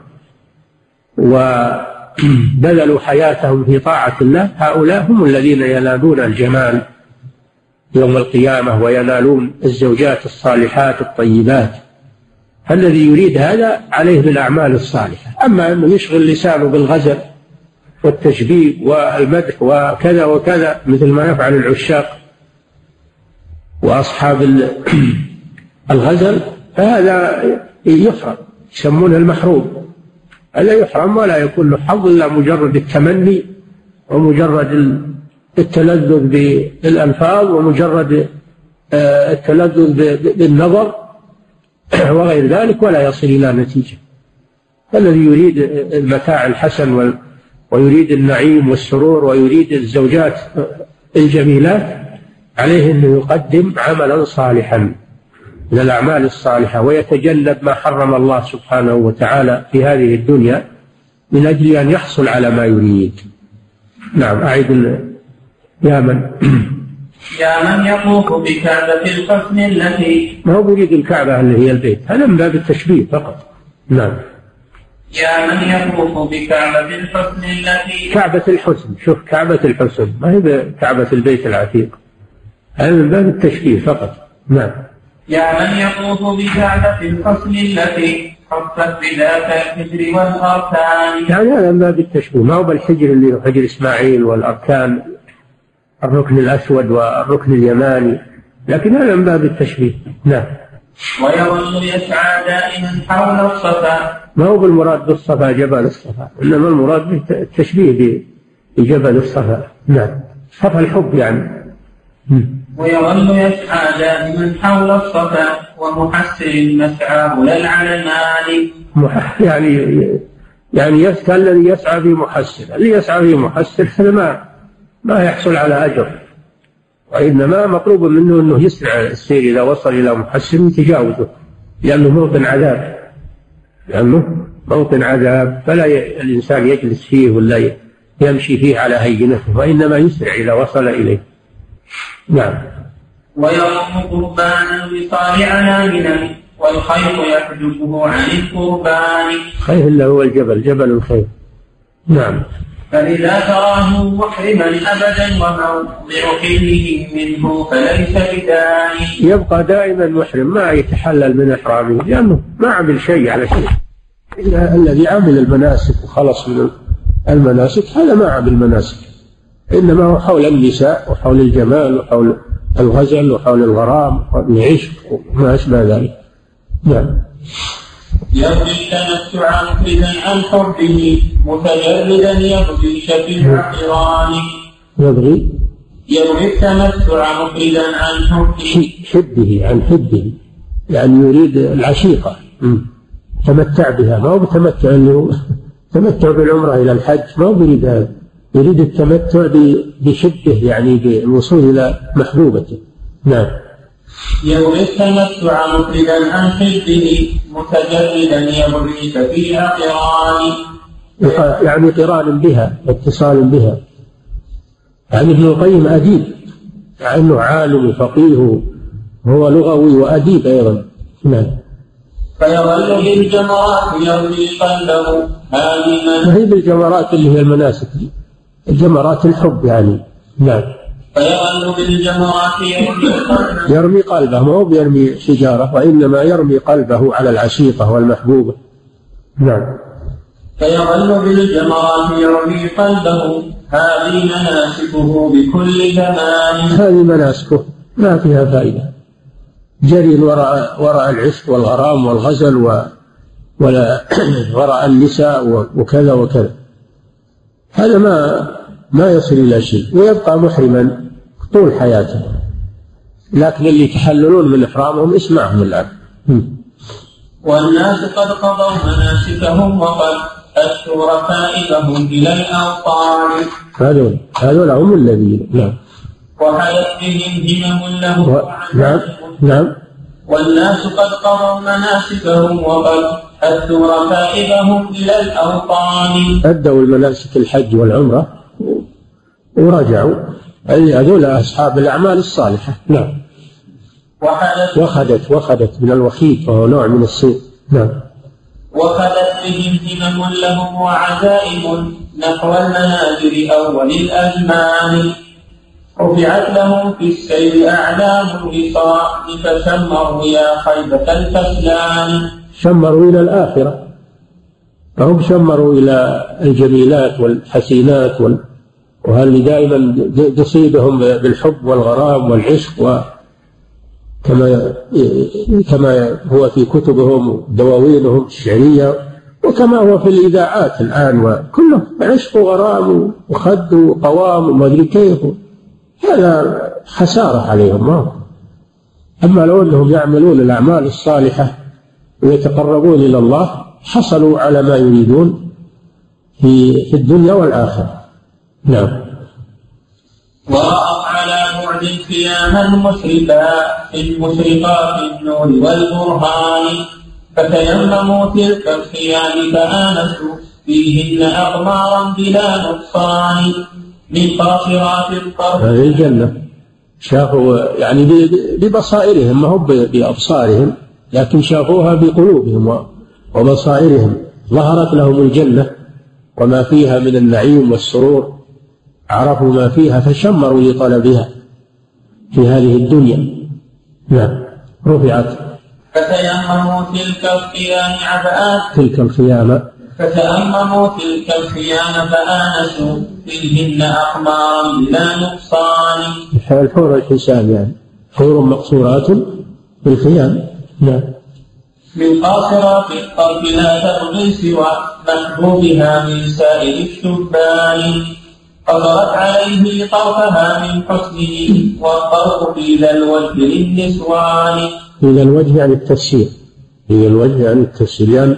وبذلوا حياتهم في طاعة الله هؤلاء هم الذين ينالون الجمال يوم القيامة وينالون الزوجات الصالحات الطيبات. فالذي يريد هذا عليه بالأعمال الصالحة. أما أنه يشغل لسانه بالغزل والتشبيب والمدح وكذا وكذا مثل ما يفعل العشاق وأصحاب *clears throat* الغزل فهذا يحرم يسمونه المحروم. هذا يحرم ولا يكون له حظ إلا مجرد التمني ومجرد التلذذ بالألفاظ ومجرد آه، التلذذ بالنظر *clears throat* وغير ذلك ولا يصل إلى نتيجة. الذي يريد المتاع الحسن ويريد النعيم والسرور ويريد الزوجات الجميلات عليه أنه يقدم عملا صالحا. من الأعمال الصالحة ويتجنب ما حرم الله سبحانه وتعالى في هذه الدنيا من أجل أن يحصل على ما يريد. نعم أعيد يا من؟ يا من يطوف بكعبة الحسن التي ما هو يريد الكعبة اللي هي البيت؟ هذا من باب التشبيه فقط. نعم. يا من يطوف بكعبة الحسن التي كعبة الحسن. شوف كعبة الحسن. ما هي كعبة البيت العتيق؟ هذا من باب التشبيه فقط. نعم. يا من يطوف بكعبة الحسن التي حفت بذاك الحجر والأركان. يعني هذا من باب التشبيه. ما هو بالحجر اللي هو حجر إسماعيل والأركان؟ الركن الأسود والركن اليماني. لكن هذا من باب التشبيه. نعم. ويظل يسعى دائما حول الصفا. ما هو بالمراد بالصفا؟ جبل الصفا. إنما المراد بالتشبيه بجبل الصفا. نعم. صفا الحب يعني. ويظل يسعى دائما حول الصفا ومحسر مسعاه لا على المال. يعني يعني يسعى الذي يسعى في محسر اللي يسعى في محسر هذا ما ما يحصل على أجر. وإنما مطلوب منه أنه يسرع السير إذا وصل إلى محسر يتجاوزه لأنه موطن عذاب. لأنه موطن عذاب. فلا الإنسان يجلس فيه ولا يمشي فيه على هينته. وإنما يسرع إذا وصل إليه. نعم. ويرم قربان الوصال على منى والخيط يحجبه عن القربان. خير اللي هو الجبل جبل الخير. نعم. فإذا تراه محرما أبدا وموضع حله منه فليس بداعي. يبقى دائما محرم ما يتحلل من إحرامه لأنه ما عمل شيء على شيء. إلا الذي عمل المناسك وخلص من المناسك هذا ما عمل مناسك. إنما هو حول النساء وحول الجمال وحول الغزل وحول الغرام وحول العشق وما أشبه ذلك. نعم. يبغي التمتع مخرجا عن حبه متجردا يبغي شفيع قرانه يبغي؟ يبغي التمتع مخرجا عن حبه حبه عن حبه. يعني يريد العشيقة. تمتع بها. ما هو بتمتع اللي تمتع بالعمرة إلى الحج. ما هو يريد هذا؟ يريد التمتع بشده يعني بالوصول إلى محبوبته. نعم. يبغي التمتع مفردا عن حبه متجردا يبغي ففيها قران يعني قران بها اتصال بها. يعني ابن القيم أديب مع أنه عالم وفقيه هو لغوي وأديب أيضا. نعم. فيظل بالجمرات يرمي قلبه هذه ما هي بالجمرات اللي هي المناسك جمرات الحب يعني. نعم. بالجمرات يرمي قلبه. يرمي قلبه. ما هو بيرمي شجارة وإنما يرمي قلبه على العشيقة والمحبوبة. نعم. فيظل بالجمرات يرمي قلبه. هذه مناسكه بكل زمان. هذه مناسكه. ما فيها فائدة. جري وراء وراء العشق والغرام والغزل و ولا وراء النساء وكذا وكذا. هذا ما ما يصل إلى شيء ويبقى محرما طول حياته. لكن اللي يتحللون من إحرامهم اسمعهم الآن. والناس قد قضوا مناسكهم وقد أشوا ركائبهم إلى الأوطان. هذول هذول هم الذين نعم. وحيت بهم همم له و... نعم نعم. والناس قد قضوا مناسكهم وقد أدوا ركائبهم إلى الأوطان. أدوا المناسك الحج والعمرة ورجعوا. أي هذول أصحاب الأعمال الصالحة. نعم. وحدث وخدت وخدت من الوخيط وهو نوع من الصيد. نعم. وخدت بهم همم لهم وعزائم نحو المنازل أول الأزمان. رفعت لهم في السير أعلام الوصال فشمروا يا خيبة الكسلان شمروا إلى الآخرة. فهم شمروا إلى الجميلات والحسينات وال... وهل دائما تصيبهم بالحب والغرام والعشق و كما كما هو في كتبهم ودواوينهم الشعرية وكما هو في الإذاعات الآن وكله عشق وغرام وخد وقوام وما أدري كيف. هذا خسارة عليهم ما أما لو أنهم يعملون الأعمال الصالحة ويتقربون إلى الله حصلوا على ما يريدون في في الدنيا والآخرة. نعم. ورأت على بعد قياما مشرفا في المشرقات النور والبرهان فتيمموا تلك الخيام فآنسوا فيهن أقمارا بلا نقصان من قاصرات الطرف. هذه الجنة. شافوا يعني ببصائرهم ما هو بأبصارهم. لكن شافوها بقلوبهم وبصائرهم. ظهرت لهم الجنة وما فيها من النعيم والسرور. عرفوا ما فيها فشمروا لطلبها في هذه الدنيا. نعم. رفعت. فتيمموا تلك الخيام عباءات تلك الخيام. فتأمموا تلك الخيام فآنسوا. فيهن أقمارا بلا نقصان. الحور الحسان يعني. حور مقصورات في الخيام. نعم من قاصرات الطرف لا تبغي سوى محبوبها من سائر الشبان قصرت عليه طرفها من حسنه والطرف في ذا الوجه للنسوان. في ذا الوجه يعني التفسير. في ذا الوجه يعني التفسير. يعني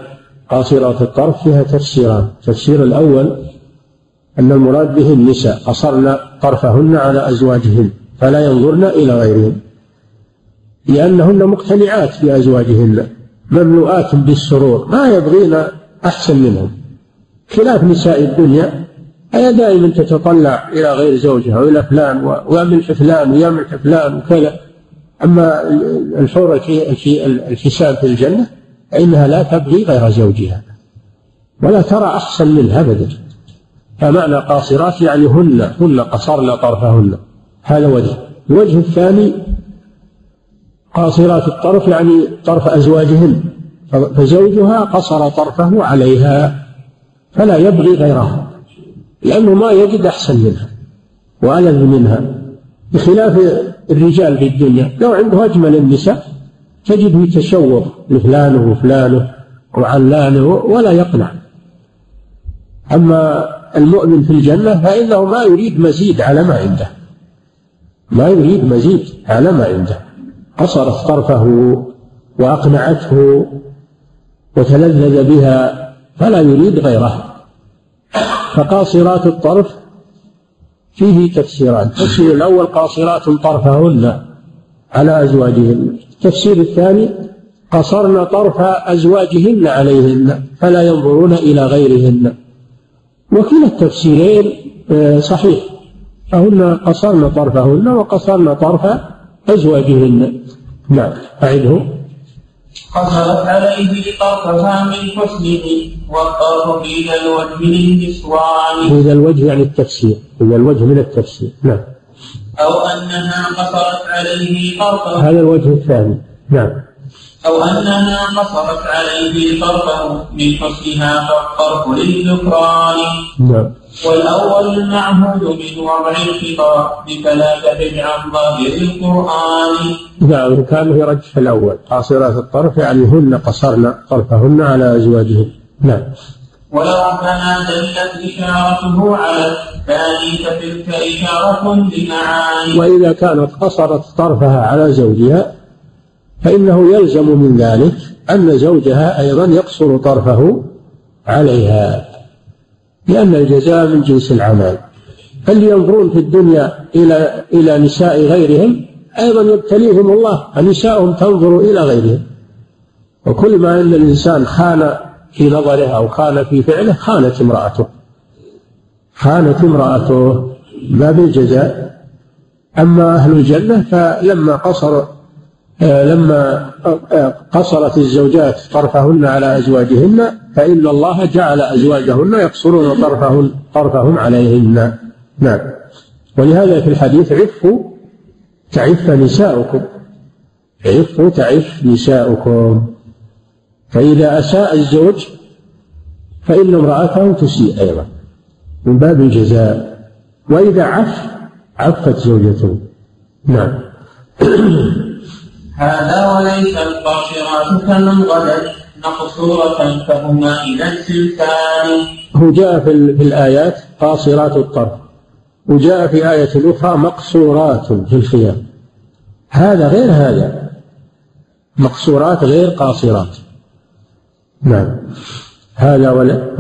قاصرات الطرف فيها تفسيران. التفسير الأول أن المراد به النساء. قصرن طرفهن على أزواجهن فلا ينظرن إلى غيرهن. لأنهن مقتنعات بأزواجهن مملوءات بالسرور ما يبغين أحسن منهم. خلاف نساء الدنيا هي دائما تتطلع إلى غير زوجها وإلى فلان ويعمل فلان ويعمل فلان وكذا. أما الحور الحساب في الجنة فإنها لا تبغي غير زوجها. ولا ترى أحسن منها أبدا. فمعنى قاصرات يعني هن هن قصرن طرفهن. هذا وجه. الوجه الثاني قاصرات الطرف يعني طرف أزواجهن فزوجها قصر طرفه عليها فلا يبغي غيرها لأنه ما يجد أحسن منها وألذ منها بخلاف الرجال في الدنيا لو عنده أجمل النساء تجده يتشوق لفلانه وفلانه وعلانه ولا يقنع. أما المؤمن في الجنة فإنه ما يريد مزيد على ما عنده ما يريد مزيد على ما عنده. قصرت طرفه وأقنعته وتلذذ بها فلا يريد غيرها فقاصرات الطرف فيه تفسيران. التفسير الأول قاصرات طرفهن على أزواجهن. التفسير الثاني قصرن طرف أزواجهن عليهن فلا ينظرون إلى غيرهن. وكلا التفسيرين آه، صحيح. فهن قصرن طرفهن وقصرن طرف أزواجهن. نعم. أعده. قصرت عليه طرفها من حسنه والطرف ذا الوجه للنسوان ذا الوجه يعني التفسير. ذا الوجه من التفسير. نعم. أو أنها قصرت عليه طرفها هذا الوجه الثاني. نعم. أو أنها قصرت عليه طرفه من حسنها فالطرف للذكران. نعم. والأول المعهود من وضع الخطاب فلا تبع عن ظاهر القرآن. نعم كان يرجح الأول. قاصرات الطرف يعني هن قصرن طرفهن على أزواجهن. نعم. ولو كما دلت إشارته على الثاني فتلك إشارة لمعاني. وإذا كانت قصرت طرفها على زوجها فإنه يلزم من ذلك أن زوجها أيضا يقصر طرفه عليها. لأن الجزاء من جنس العمل. فاللي ينظرون في الدنيا إلى إلى نساء غيرهم. أيضا يبتليهم الله فنساءهم تنظر إلى غيرهم. وكل ما أن الإنسان خان في نظره أو خان في فعله خانت امرأته. خانت امرأته باب الجزاء أما أهل الجنة فلما قصر لما آه، قصرت الزوجات طرفهن على أزواجهن فإن الله جعل أزواجهن يقصرون طرفهن طرفهم عليهن. نعم. ولهذا في الحديث عفوا تعف نساؤكم. عفوا تعف نساؤكم. فإذا أساء الزوج فإن امرأته تسيء أيضا من باب الجزاء. وإذا عف عفت زوجته. نعم. *clears throat* هذا وليس القاصرات كمن غدت مقصورة فهما إلى السلطان هو جاء في, في الآيات قاصرات الطرف. وجاء في آية أخرى مقصورات في الخيام. هذا غير هذا. مقصورات غير قاصرات. نعم. هذا ولا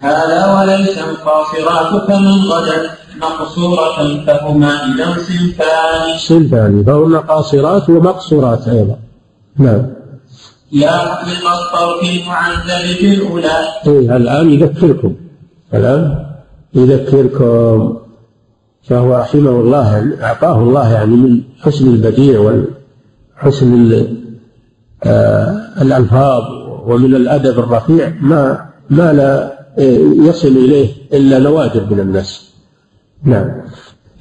هذا وليس القاصرات كمن غدت مقصورة فهما إذا صنفان صنفان فهن قاصرات ومقصورات أيضا. نعم. يا مطلق الطرف المعذب في الأولى. إيه الآن يذكركم. الآن يذكركم. فهو رحمه الله أعطاه الله يعني من حسن البديع وحسن آه، الألفاظ ومن الأدب الرفيع. ما ما لا يصل إليه إلا نوادر من الناس. نعم.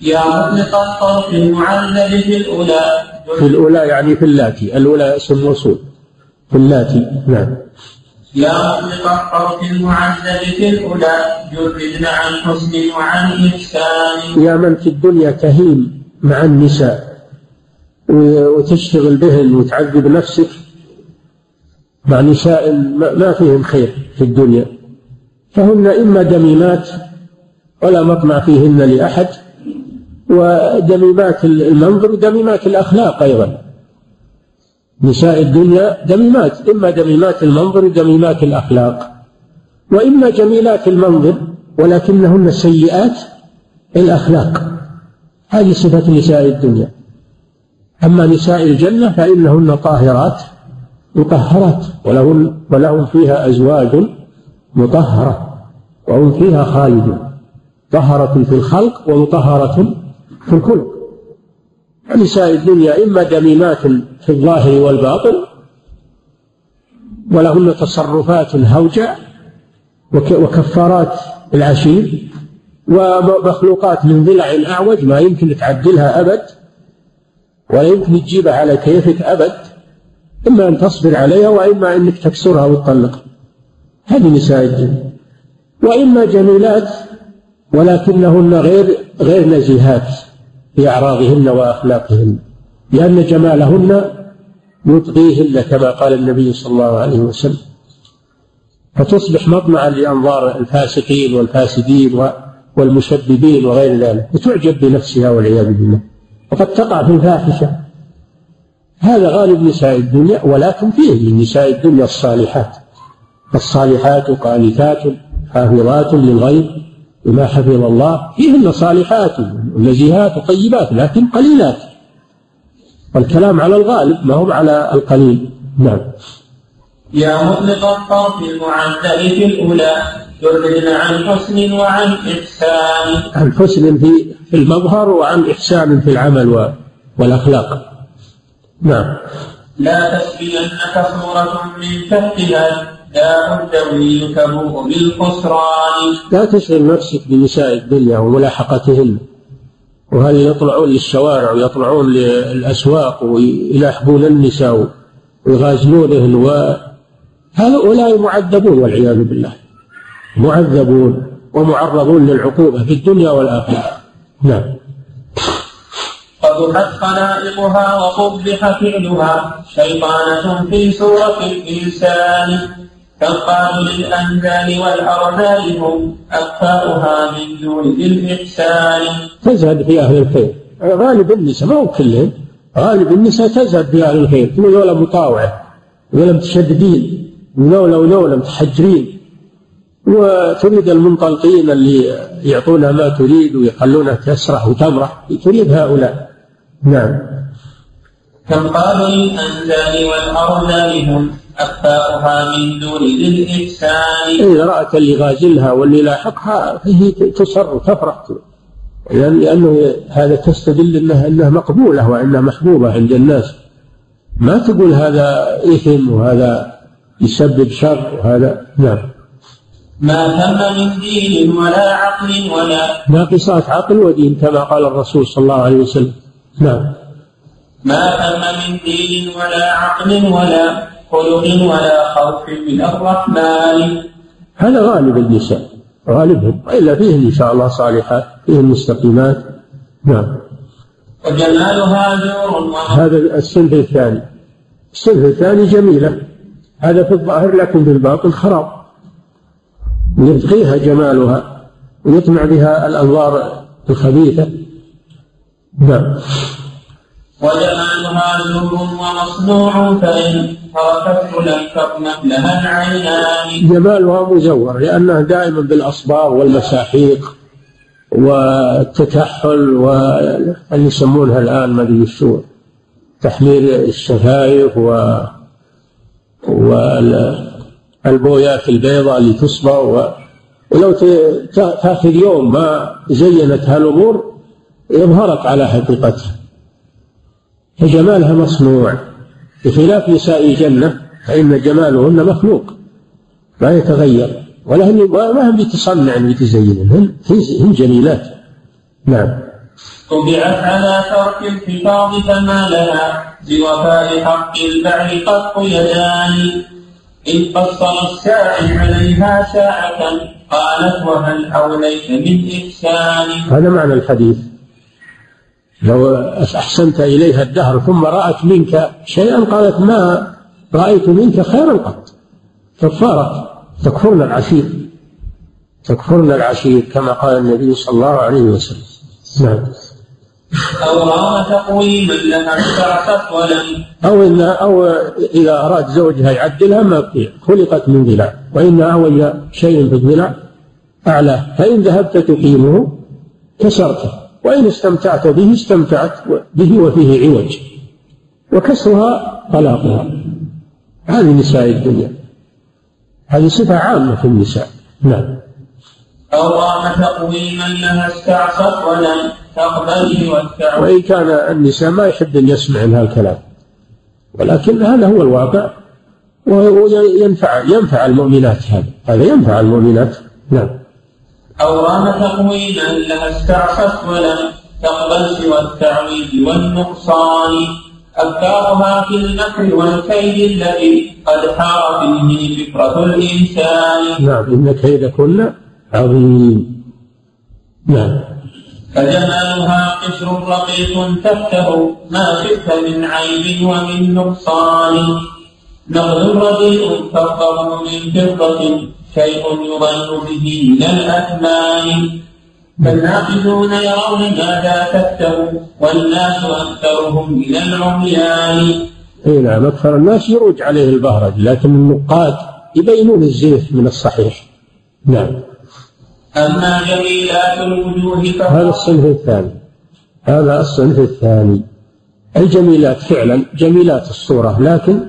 يا مطلق الطرف المعلل في الأولى في الأولى يعني في اللاتي. الأولى اسم موصول. في اللاتي. نعم. يا مطلق الطرف المعلل في الأولى جردن عن حسن وعن إحسان. يا من في الدنيا تهيم مع النساء. وتشتغل بهن وتعذب نفسك مع نساء ما فيهم خير في الدنيا. فهن إما دميمات ولا مطمع فيهن لأحد. ودميمات المنظر دميمات الأخلاق أيضا. نساء الدنيا دميمات إما دميمات المنظر دميمات الأخلاق. وإما جميلات المنظر ولكنهن سيئات الأخلاق. هذه صفة نساء الدنيا. أما نساء الجنة فإنهن طاهرات مطهرات. ولهم ولهم فيها أزواج مطهرة وهم فيها خالدون. طهرة في الخلق ومطهرة في الخلق. نساء الدنيا إما دميمات في الظاهر والباطن ولهن تصرفات هوجع وكفارات العشير ومخلوقات من ضلع أعوج ما يمكن تعدلها أبد ولا يمكن تجيبها على كيفك أبد. إما أن تصبر عليها وإما أنك تكسرها وتطلقها. هذه نساء الدنيا وإما جميلات ولكنهن غير غير نزيهات في أعراضهن وأخلاقهن لأن جمالهن يطغيهن كما قال النبي صلى الله عليه وسلم. فتصبح مطمعا لأنظار الفاسقين والفاسدين والمشببين وغير ذلك وتعجب بنفسها والعياذ بالله. وقد تقع في الفاحشة. هذا غالب نساء الدنيا ولكن فيه من نساء الدنيا الصالحات. الصالحات قانتات حافظات للغيب. بما حفظ الله فيهن صالحات ونزيهات وطيبات لكن قليلات. والكلام على الغالب ما هو على القليل. نعم. يا مطلق الطرف المعدل في الأولى يردنا عن حسن وعن إحسان. عن حسن في في المظهر وعن إحسان في العمل والأخلاق. نعم. لا تسبينك صورة من تحتها تبوء بالخسران. لا تشغل نفسك بنساء الدنيا وملاحقتهن. وهل يطلعون للشوارع ويطلعون للأسواق ويلاحقون النساء ويغازلونهن وهؤلاء معذبون والعياذ بالله. معذبون ومعرضون للعقوبة في الدنيا والآخرة. نعم. قبحت خلائقها وقبح فعلها. شيطانة في سورة الإنسان. تنقاد للأنزال والأرذال هم أكفاؤها من دون ذي الإحسان. تزهد في أهل الخير. غالب النساء ما هو كلهم غالب النساء تزهد في أهل الخير. ذولا مطاوعة ذولا متشددين ذولا وذولا متحجرين وتريد المنطلقين اللي يعطونها ما تريد ويخلونها تسرح وتمرح تريد هؤلاء. نعم. تنقاد للأنزال والأرذال هم أخفاؤها من دون ذي الإحسان. إذا رأت اللي غازلها واللي لاحقها فهي تصر وتفرح لأنه هذا تستدل أنها أنها مقبولة وأنها محبوبة عند الناس. ما تقول هذا إثم وهذا يسبب شر وهذا نعم. ما تم من دين ولا عقل ولا ناقصات عقل ودين كما قال الرسول صلى الله عليه وسلم. نعم. ما تم من دين ولا عقل ولا خلق ولا خوف من الرحمن. هذا غالب النساء غالبهم وإلا فيه إن شاء الله صالحات فيه المستقيمات نعم. وجمالها نور هذا الصنف الثاني. الصنف الثاني جميلة. هذا في الظاهر لكن في الباطن خراب. يبقيها جمالها ويطمع بها الأنظار الخبيثة. نعم. وجمالها نور ومصنوع فإن تركته لم تطمئن لها العينان جمالها مزور لأنها دائما بالأصباغ والمساحيق والتكحل واللي يسمونها الآن ما أدري شو تحمير الشفايف و والبويات البيضاء اللي تصبغ و... ولو تأخذ يوم ما زينت هالامور يظهرك على حقيقتها. فجمالها مصنوع. بخلاف نساء الجنة فإن جمالهن مخلوق لا يتغير. ولا هن ما هم بتصنع بتزين هن هن جميلات. نعم. طبعت على ترك الحفاظ فما لها بوفاء حق البعل قط يدان. إن قصر الساعي عليها ساعة قالت وهل أوليت من إحسان؟ هذا معنى الحديث. لو أحسنت إليها الدهر ثم رأت منك شيئا قالت ما رأيت منك خيرا قط. كفارة. تكفرن العشير. تكفرن العشير كما قال النبي صلى الله عليه وسلم. نعم. أو رام تقويما لها استعصت ولم. أو إن أو إذا أراد زوجها يعدلها ما خلقت من ضلع. وإن أول شيء في الضلع أعلاه فإن ذهبت تقيمه كسرته. وإن استمتعت به استمتعت به وفيه عوج. وكسرها طلاقها. هذه نساء الدنيا. هذه صفة عامة في النساء. نعم. أو رام تقويما لها استعصت ولم تقبل والتعب وإن كان النساء ما يحب أن يسمع هذا الكلام. ولكن هذا هو الواقع. وينفع ينفع المؤمنات هذا. هذا ينفع المؤمنات. نعم. أو رام تقويما لها استعصت ولم تقبل سوى التعويض والنقصان. أفكارها في المكر والكيد الذي قد حار فيه فكرة الإنسان. نعم إن كيدكن عظيم. نعم. فجمالها قشر رقيق تحته ما شئت من عيب ومن نقصان. نغز رديء فوقه من فضة شيء يضل به من الأثمان فالناقدون يرون ماذا تكتب والناس أكثرهم من العميان. اي نعم أكثر الناس يروج عليه البهرج لكن النقاد يبينون الزيف من الصحيح. نعم. أما جميلات الوجوه هذا الصنف الثاني. هذا الصنف الثاني. الجميلات فعلا جميلات الصورة لكن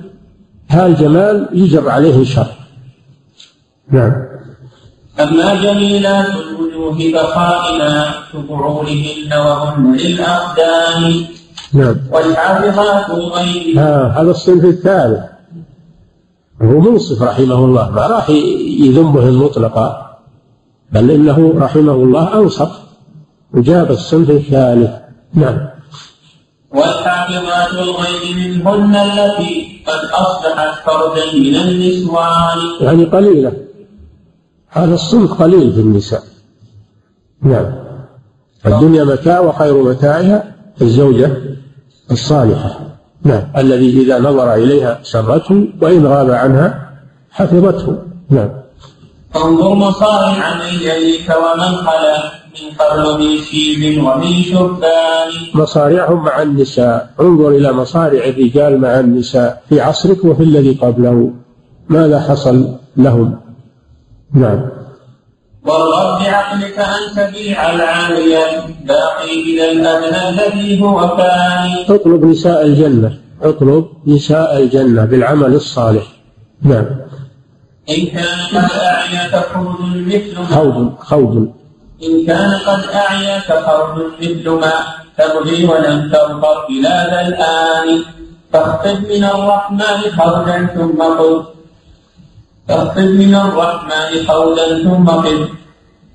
هذا الجمال يجر عليه شر. نعم. أما جميلات الوجوه فخائنات بعورهن وهن للأقدام. نعم. والحافظات الغيب هذا الصنف الثالث. هو منصف رحمه الله. ما راح يذمهم مطلقا بل إنه رحمه الله أنصف. وجاب الصنف الثالث. نعم. والحافظات الغيب منهن التي قد أصبحت فردا من النسوان. يعني قليلة. هذا الصنف قليل في النساء. نعم. الدنيا متاع وخير متاعها الزوجة الصالحة. نعم. الذي إذا نظر إليها سرته وإن غاب عنها حفظته. نعم. انظر مصارع من يليك ومن خلا من قبل من شيب ومن شبان مصارعهم مع النساء. انظر إلى مصارع الرجال مع النساء في عصرك وفي الذي قبله. ماذا حصل لهم؟ نعم. وارغب بعقلك أن تبيع العالية باقي إلى الأدنى الذي هو فاني. اطلب نساء الجنة. اطلب نساء الجنة بالعمل الصالح. نعم. إن كان قد أعياك خوض مثل ما. خوض خوض. إن كان قد أعياك خوض مثل ما. تبغي ولم تظفر بلاد الآن. فاخطب من الرحمن خرجا ثم قل. فاخطب من الرحمن قولا ثم قل.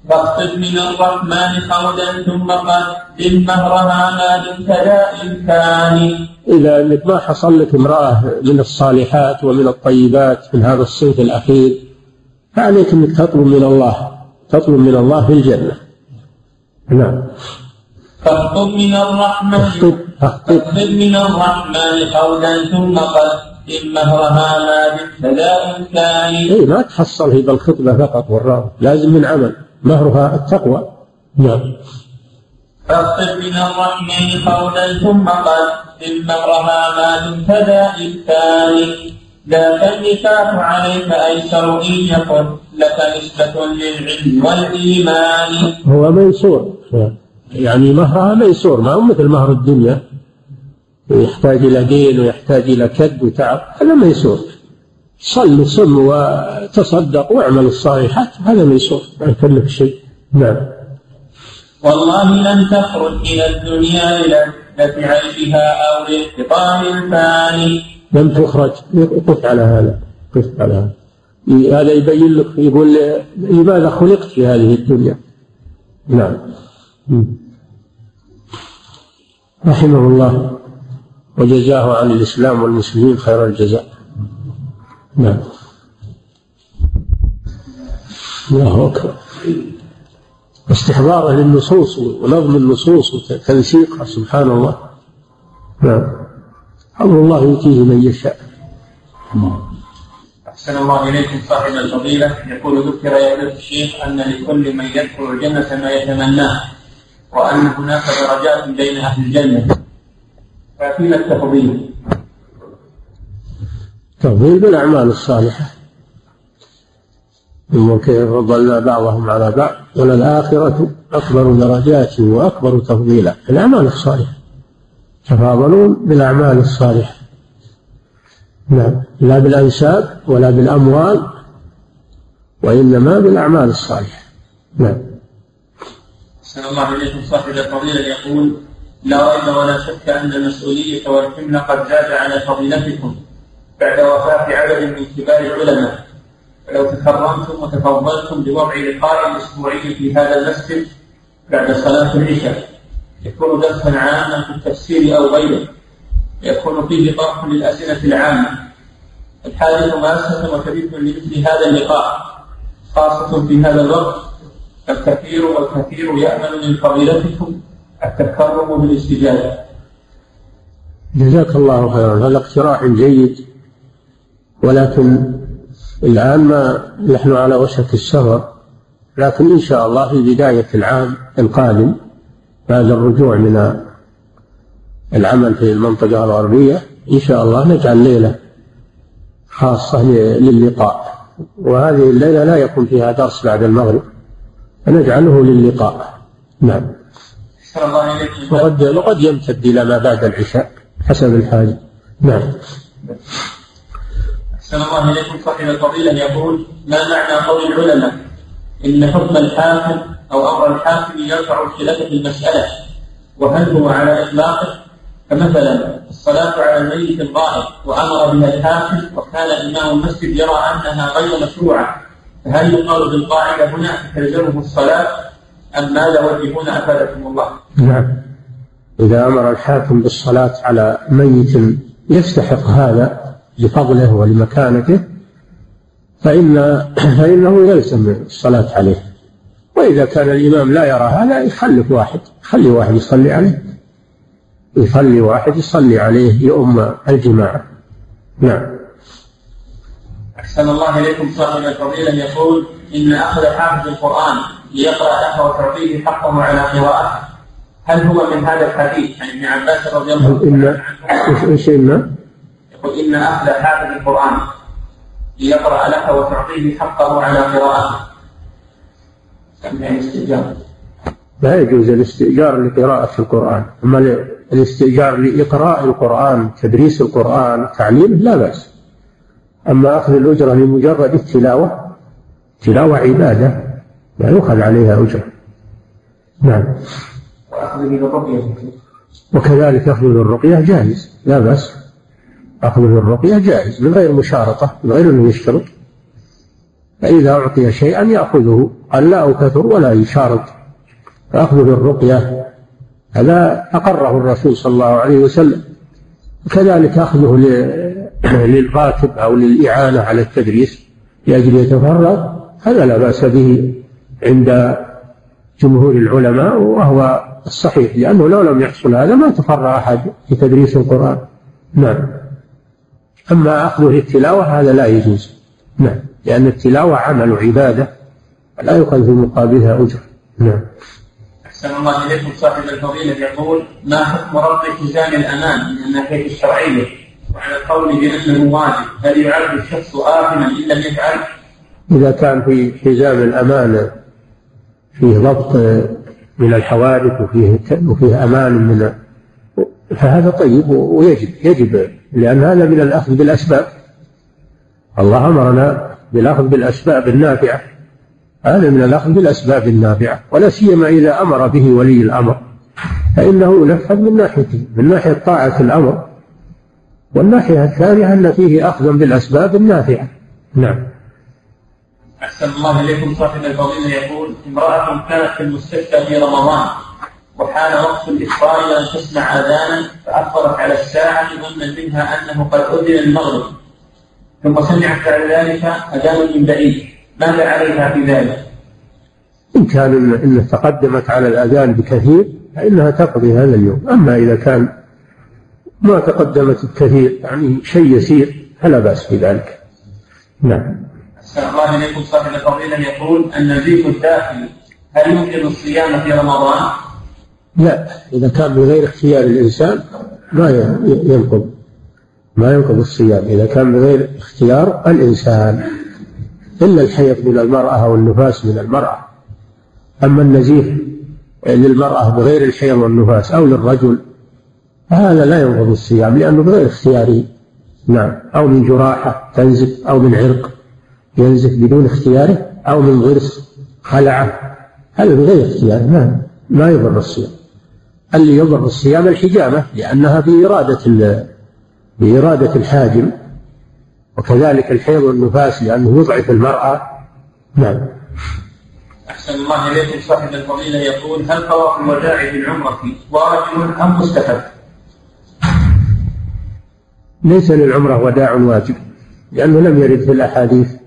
فاخطب من الرحمن قولا ثم قدم مهرها ما دمت ذا إمكان. إذا أنك ما حصل لك امرأة من الصالحات ومن الطيبات من هذا الصنف الأخير فعليك أنك تطلب من الله تطلب من الله في الجنة. نعم. فاخطب من الرحمن. اخطب اخطب فاخطب من الرحمن قولا ثم قدم مهرها ما دمت ذا إمكان أي ما تحصل هي بالخطبة فقط والراوي. لازم من عمل. مهرها التقوى. نعم. فاخطب من الرحمن قولا ثم قدم مهرها ما دمت ذا إمكان ذاك النكاح عليك أيسر إن يكن لك نسبة للعلم والإيمان. هو ميسور. يعني مهرها ميسور ما هو مثل مهر الدنيا. يحتاج إلى دين ويحتاج إلى كد وتعب هذا ميسور صل وصم وتصدق واعمل الصالحات هذا ميسور ما يكلف شيء. نعم. والله لن تخرج إلى الدنيا للذة عيشها أو لانقطاع الفاني. لم تخرج. قف على هذا. قف على هذا. هذا يبين لك يقول لماذا خلقت في هذه الدنيا؟ نعم. رحمه الله. وجزاه عن الإسلام والمسلمين خير الجزاء. نعم. الله أكبر. استحضاره للنصوص ونظم النصوص وتنسيقها سبحان الله نعم. أمر الله يؤتيه من يشاء. أحسن الله إليكم صاحب الفضيلة يقول ذكر يا ابن الشيخ أن لكل من يدخل الجنة ما يتمناه وأن هناك درجات بين أهل الجنة. ففينا التفضيل. تفضيل بالأعمال الصالحة. انظر كيف فضلنا بعضهم على بعض وللآخرة أكبر درجات وأكبر تفضيلا. الأعمال الصالحة. تفاضلون بالأعمال الصالحة. نعم. لا بالأنساب ولا بالأموال وإنما بالأعمال الصالحة. نعم. أحسن الله إليكم. صاحب الفضيلة يقول لا ريب ولا شك أن المسؤولية والحمل قد زاد على فضيلتكم بعد وفاة عدد من كبار العلماء. فلو تكرمتم وتفضلتم بوضع لقاء أسبوعي في هذا المسجد بعد صلاة العشاء. يكون درسا عاما في التفسير أو غيره. يكون فيه طرح للأسئلة العامة. الحاجة ماسة وكبيرة لمثل هذا اللقاء. خاصة في هذا الوقت الكثير والكثير يأمل من فضيلتكم التكرم بالاستجابة جزاك الله خيرا. هذا اقتراح جيد ولكن الآن ما نحن على وشك السفر لكن إن شاء الله في بداية العام القادم بعد الرجوع من العمل في المنطقة الغربية إن شاء الله نجعل ليلة خاصة للقاء. وهذه الليلة لا يكون فيها درس بعد المغرب فنجعله للقاء. نعم. وقد وقد يمتد إلى ما بعد العشاء حسب الحاجة. نعم. أحسن الله إليكم. صاحب الفضيلة يقول ما معنى قول العلماء إن حكم الحاكم أو أمر الحاكم يرفع الخلاف في المسألة وهل هو على إطلاقه؟ فمثلا الصلاة على الميت الغائب وأمر بها الحاكم وكان إمام المسجد يرى أنها غير مشروعة فهل يقال بالقاعدة هنا تلزمه الصلاة أم ماذا وجهون أفادكم الله؟ نعم. إذا أمر الحاكم بالصلاة على ميت يستحق هذا لفضله ولمكانته فإن فإنه يلزم الصلاة عليه. وإذا كان الإمام لا يرى هذا يخلف واحد يخلي واحد يصلي عليه. يصلي واحد يصلي عليه يؤم الجماعة. نعم. أحسن الله إليكم صاحب الفضيلة يقول إن أخذ حافظ القرآن ليقرأ له وتعطيه حقه على قراءته. هل هو من هذا الحديث عن ابن عباس رضي الله عنه؟ إن إيش إن؟ يقول إن أخذ حافظ القرآن ليقرأ لك وتعطيه حقه على قراءته. الاستئجار. لا يجوز الاستئجار لقراءة القرآن. أما الاستئجار لإقراء القرآن تدريس القرآن تعليمه لا بأس. أما أخذ الأجرة لمجرد التلاوة تلاوة عبادة لا يؤخذ عليها أجرة. نعم. وكذلك أخذ الرقية جائز لا بأس. أخذ الرقية جائز من غير مشارطة من غير أنه يشترط. فإذا أعطي شيئا يأخذه قال لا أكثر ولا يشارط. فأخذ الرقية هذا أقره الرسول صلى الله عليه وسلم. كذلك أخذه *clears throat* للراتب أو للإعانة على التدريس لأجل يتفرغ هذا لا بأس به عند جمهور العلماء وهو الصحيح. لأنه لو لم يحصل هذا ما تفرغ أحد في تدريس القرآن. نعم. أما أخذه للتلاوة هذا لا يجوز. نعم. لأن التلاوة عمل عبادة لا يؤخذ في مقابلها أجر. نعم. أحسن الله إليكم صاحب الفضيلة. يقول ما حكم ربط حزام الأمان من الناحية الشرعية؟ وعلى القول بأنه واجب هل يعد الشخص آثما إن لم يفعل؟ إذا كان في حزام الأمان فيه ضبط من الحوادث وفيه وفيه أمان من فهذا طيب ويجب يجب لأن هذا من الأخذ بالأسباب. الله أمرنا بالأخذ بالأسباب النافعة. هذا من الأخذ بالأسباب النافعة ولا سيما إذا أمر به ولي الأمر. فإنه ينفذ من ناحيته من ناحية طاعة الأمر والناحية الثانية أن فيه أخذا بالأسباب النافعة. نعم. أحسن الله إليكم صاحب الفضيلة. يقول امرأة كانت في المستشفى في رمضان وحان وقت الإفطار ولم تسمع أذانا فأخبرت على الساعة ظنا منها أنه قد أذن المغرب. ثم سمعت بعد ذلك أذان من بعيد. ماذا عليها في ذلك؟ إن كان إن تقدمت على الأذان بكثير فإنها تقضي هذا اليوم. أما إذا كان ما تقدمت بكثير يعني شيء يسير فلا بأس بذلك. نعم. أحسن الله إليكم صاحب الفضيلة يقول النزيف الداخلي هل يمكن الصيام في رمضان؟ لا إذا كان بغير اختيار الإنسان ما ينقض ما ينقض الصيام. إذا كان بغير اختيار الإنسان إلا الحيض من المرأة أو النفاس من المرأة. أما النزيف للمرأة بغير الحيض والنفاس أو للرجل هذا لا ينقض الصيام لأنه بغير اختياره. نعم أو من جراحة تنزف أو من عرق. ينزف بدون اختياره أو من ضرس خلعة. هذا بغير اختياره ما ما يضر الصيام. اللي يضر الصيام الحجامة لأنها بإرادة بإرادة الحاجم وكذلك الحيض والنفاس لأنه يضعف المرأة. نعم. أحسن الله إليكم صاحب الفضيلة يقول هل طواف الوداع بالعمرة واجب أم مستحب؟ ليس للعمرة وداع واجب لأنه لم يرد في الأحاديث.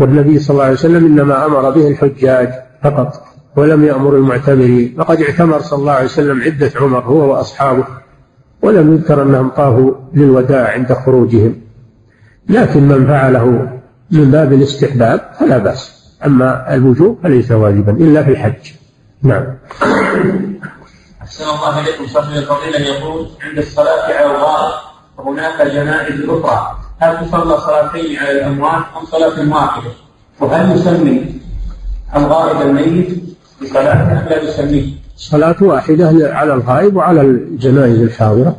والنبي صلى الله عليه وسلم إنما أمر به الحجاج فقط ولم يأمر المعتمرين. فقد اعتمر صلى الله عليه وسلم عدة عمر هو وأصحابه ولم يذكر أنهم طافوا للوداع عند خروجهم. لكن من فعله من باب الاستحباب فلا بأس. أما الوجوب فليس واجبا إلا في الحج. نعم. أحسن الله إليكم صاحب الفضيلة يقول عند الصلاة على الغائب وهناك جنائز أخرى. هل تصلى صلاتين على الأموات أم صلاة واحدة؟ وهل يسمي الغائب الميت بصلاة أم لا يسميه؟ صلاة واحدة على الغائب وعلى الجنائز الحاضرة.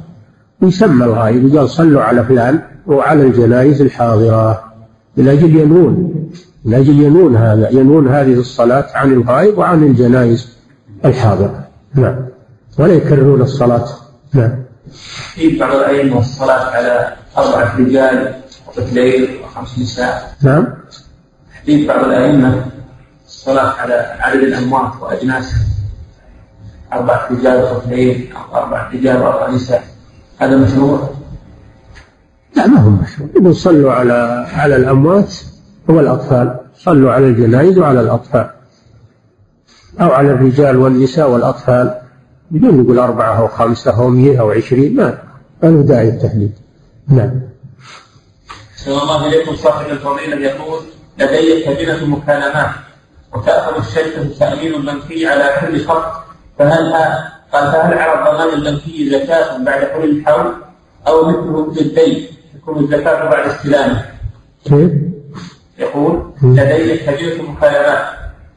يسمى الغائب يقال صلوا على فلان وعلى الجنائز الحاضرة. من أجل ينون من أجل ينون هذا ينون هذه الصلاة عن الغائب وعن الجنائز الحاضرة. نعم. ولا يكررون الصلاة. نعم. في بعض الأئمة الصلاة على أربعة رجال وطفلين وخمس نساء. نعم. في بعض الأئمة الصلاة على عدد الأموات وأجناسهم أربعة رجال وطفلين أو أربعة رجال وأربع نساء. هذا مشروع؟ لا ما هو مشروع. يقول صلوا على على الأموات والأطفال صلوا على الجنائز وعلى الأطفال. أو على الرجال والنساء والأطفال. بدون يقول أربعة أو خمسة أو مئة أو عشرين ما ما له داعي التحديد نعم صلى الله إليكم صاحب الفضيلة يقول لدي كبيرة مكالمات وتأخذ الشركة تأمين البنكي على كل خط فهل قال فهل على الضمان البنكي زكاة بعد حلول الحول أو مثله الدين تكون الزكاة بعد استلامه؟ كيف؟ يقول لدي كبيرة مكالمات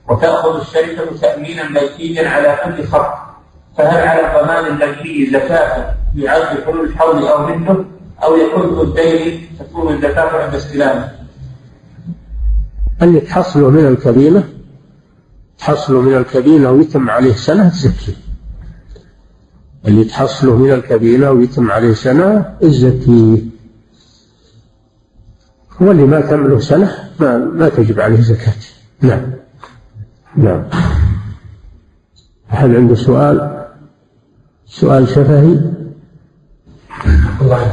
وتأخذ الشركة تأمينا بنكيا على كل خط فهل على الضمان البنكي زكاة بعد حلول الحول أو مثله أو يكون الدين تكون الزكاة عند استلامه؟ اللي تحصله من الكبيرة تحصله من الكبيرة ويتم عليه سنة تزكيه اللي تحصله من الكبيرة ويتم عليه سنة الزكيه واللي ما تمله سنة ما, ما تجب عليه زكاة. نعم. نعم. هل عنده سؤال؟ سؤال شفهي. الله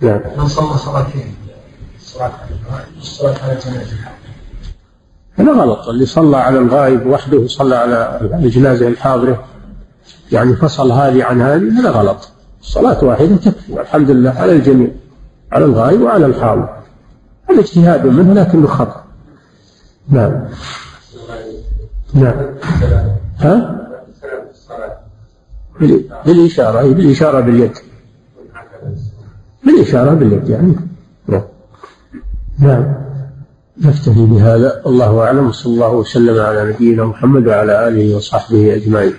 نعم. من صلى صلاتين؟ الصلاة الصلاة على الجنازة هذا غلط. اللي صلى على الغائب وحده صلى على الجنازة الحاضرة يعني فصل هذه عن هذه هذا غلط. الصلاة واحدة تكفي. والحمد لله على الجميع على الغائب وعلى الحاضر. هذا اجتهاد منه لكنه خطأ. نعم. نعم. ها؟ بالإشارة بالإشارة باليد. بالإشارة باليد يعني. نعم. نعم. نكتفي بهذا. الله أعلم. صلى الله وسلم على نبينا محمد وعلى آله وصحبه أجمعين.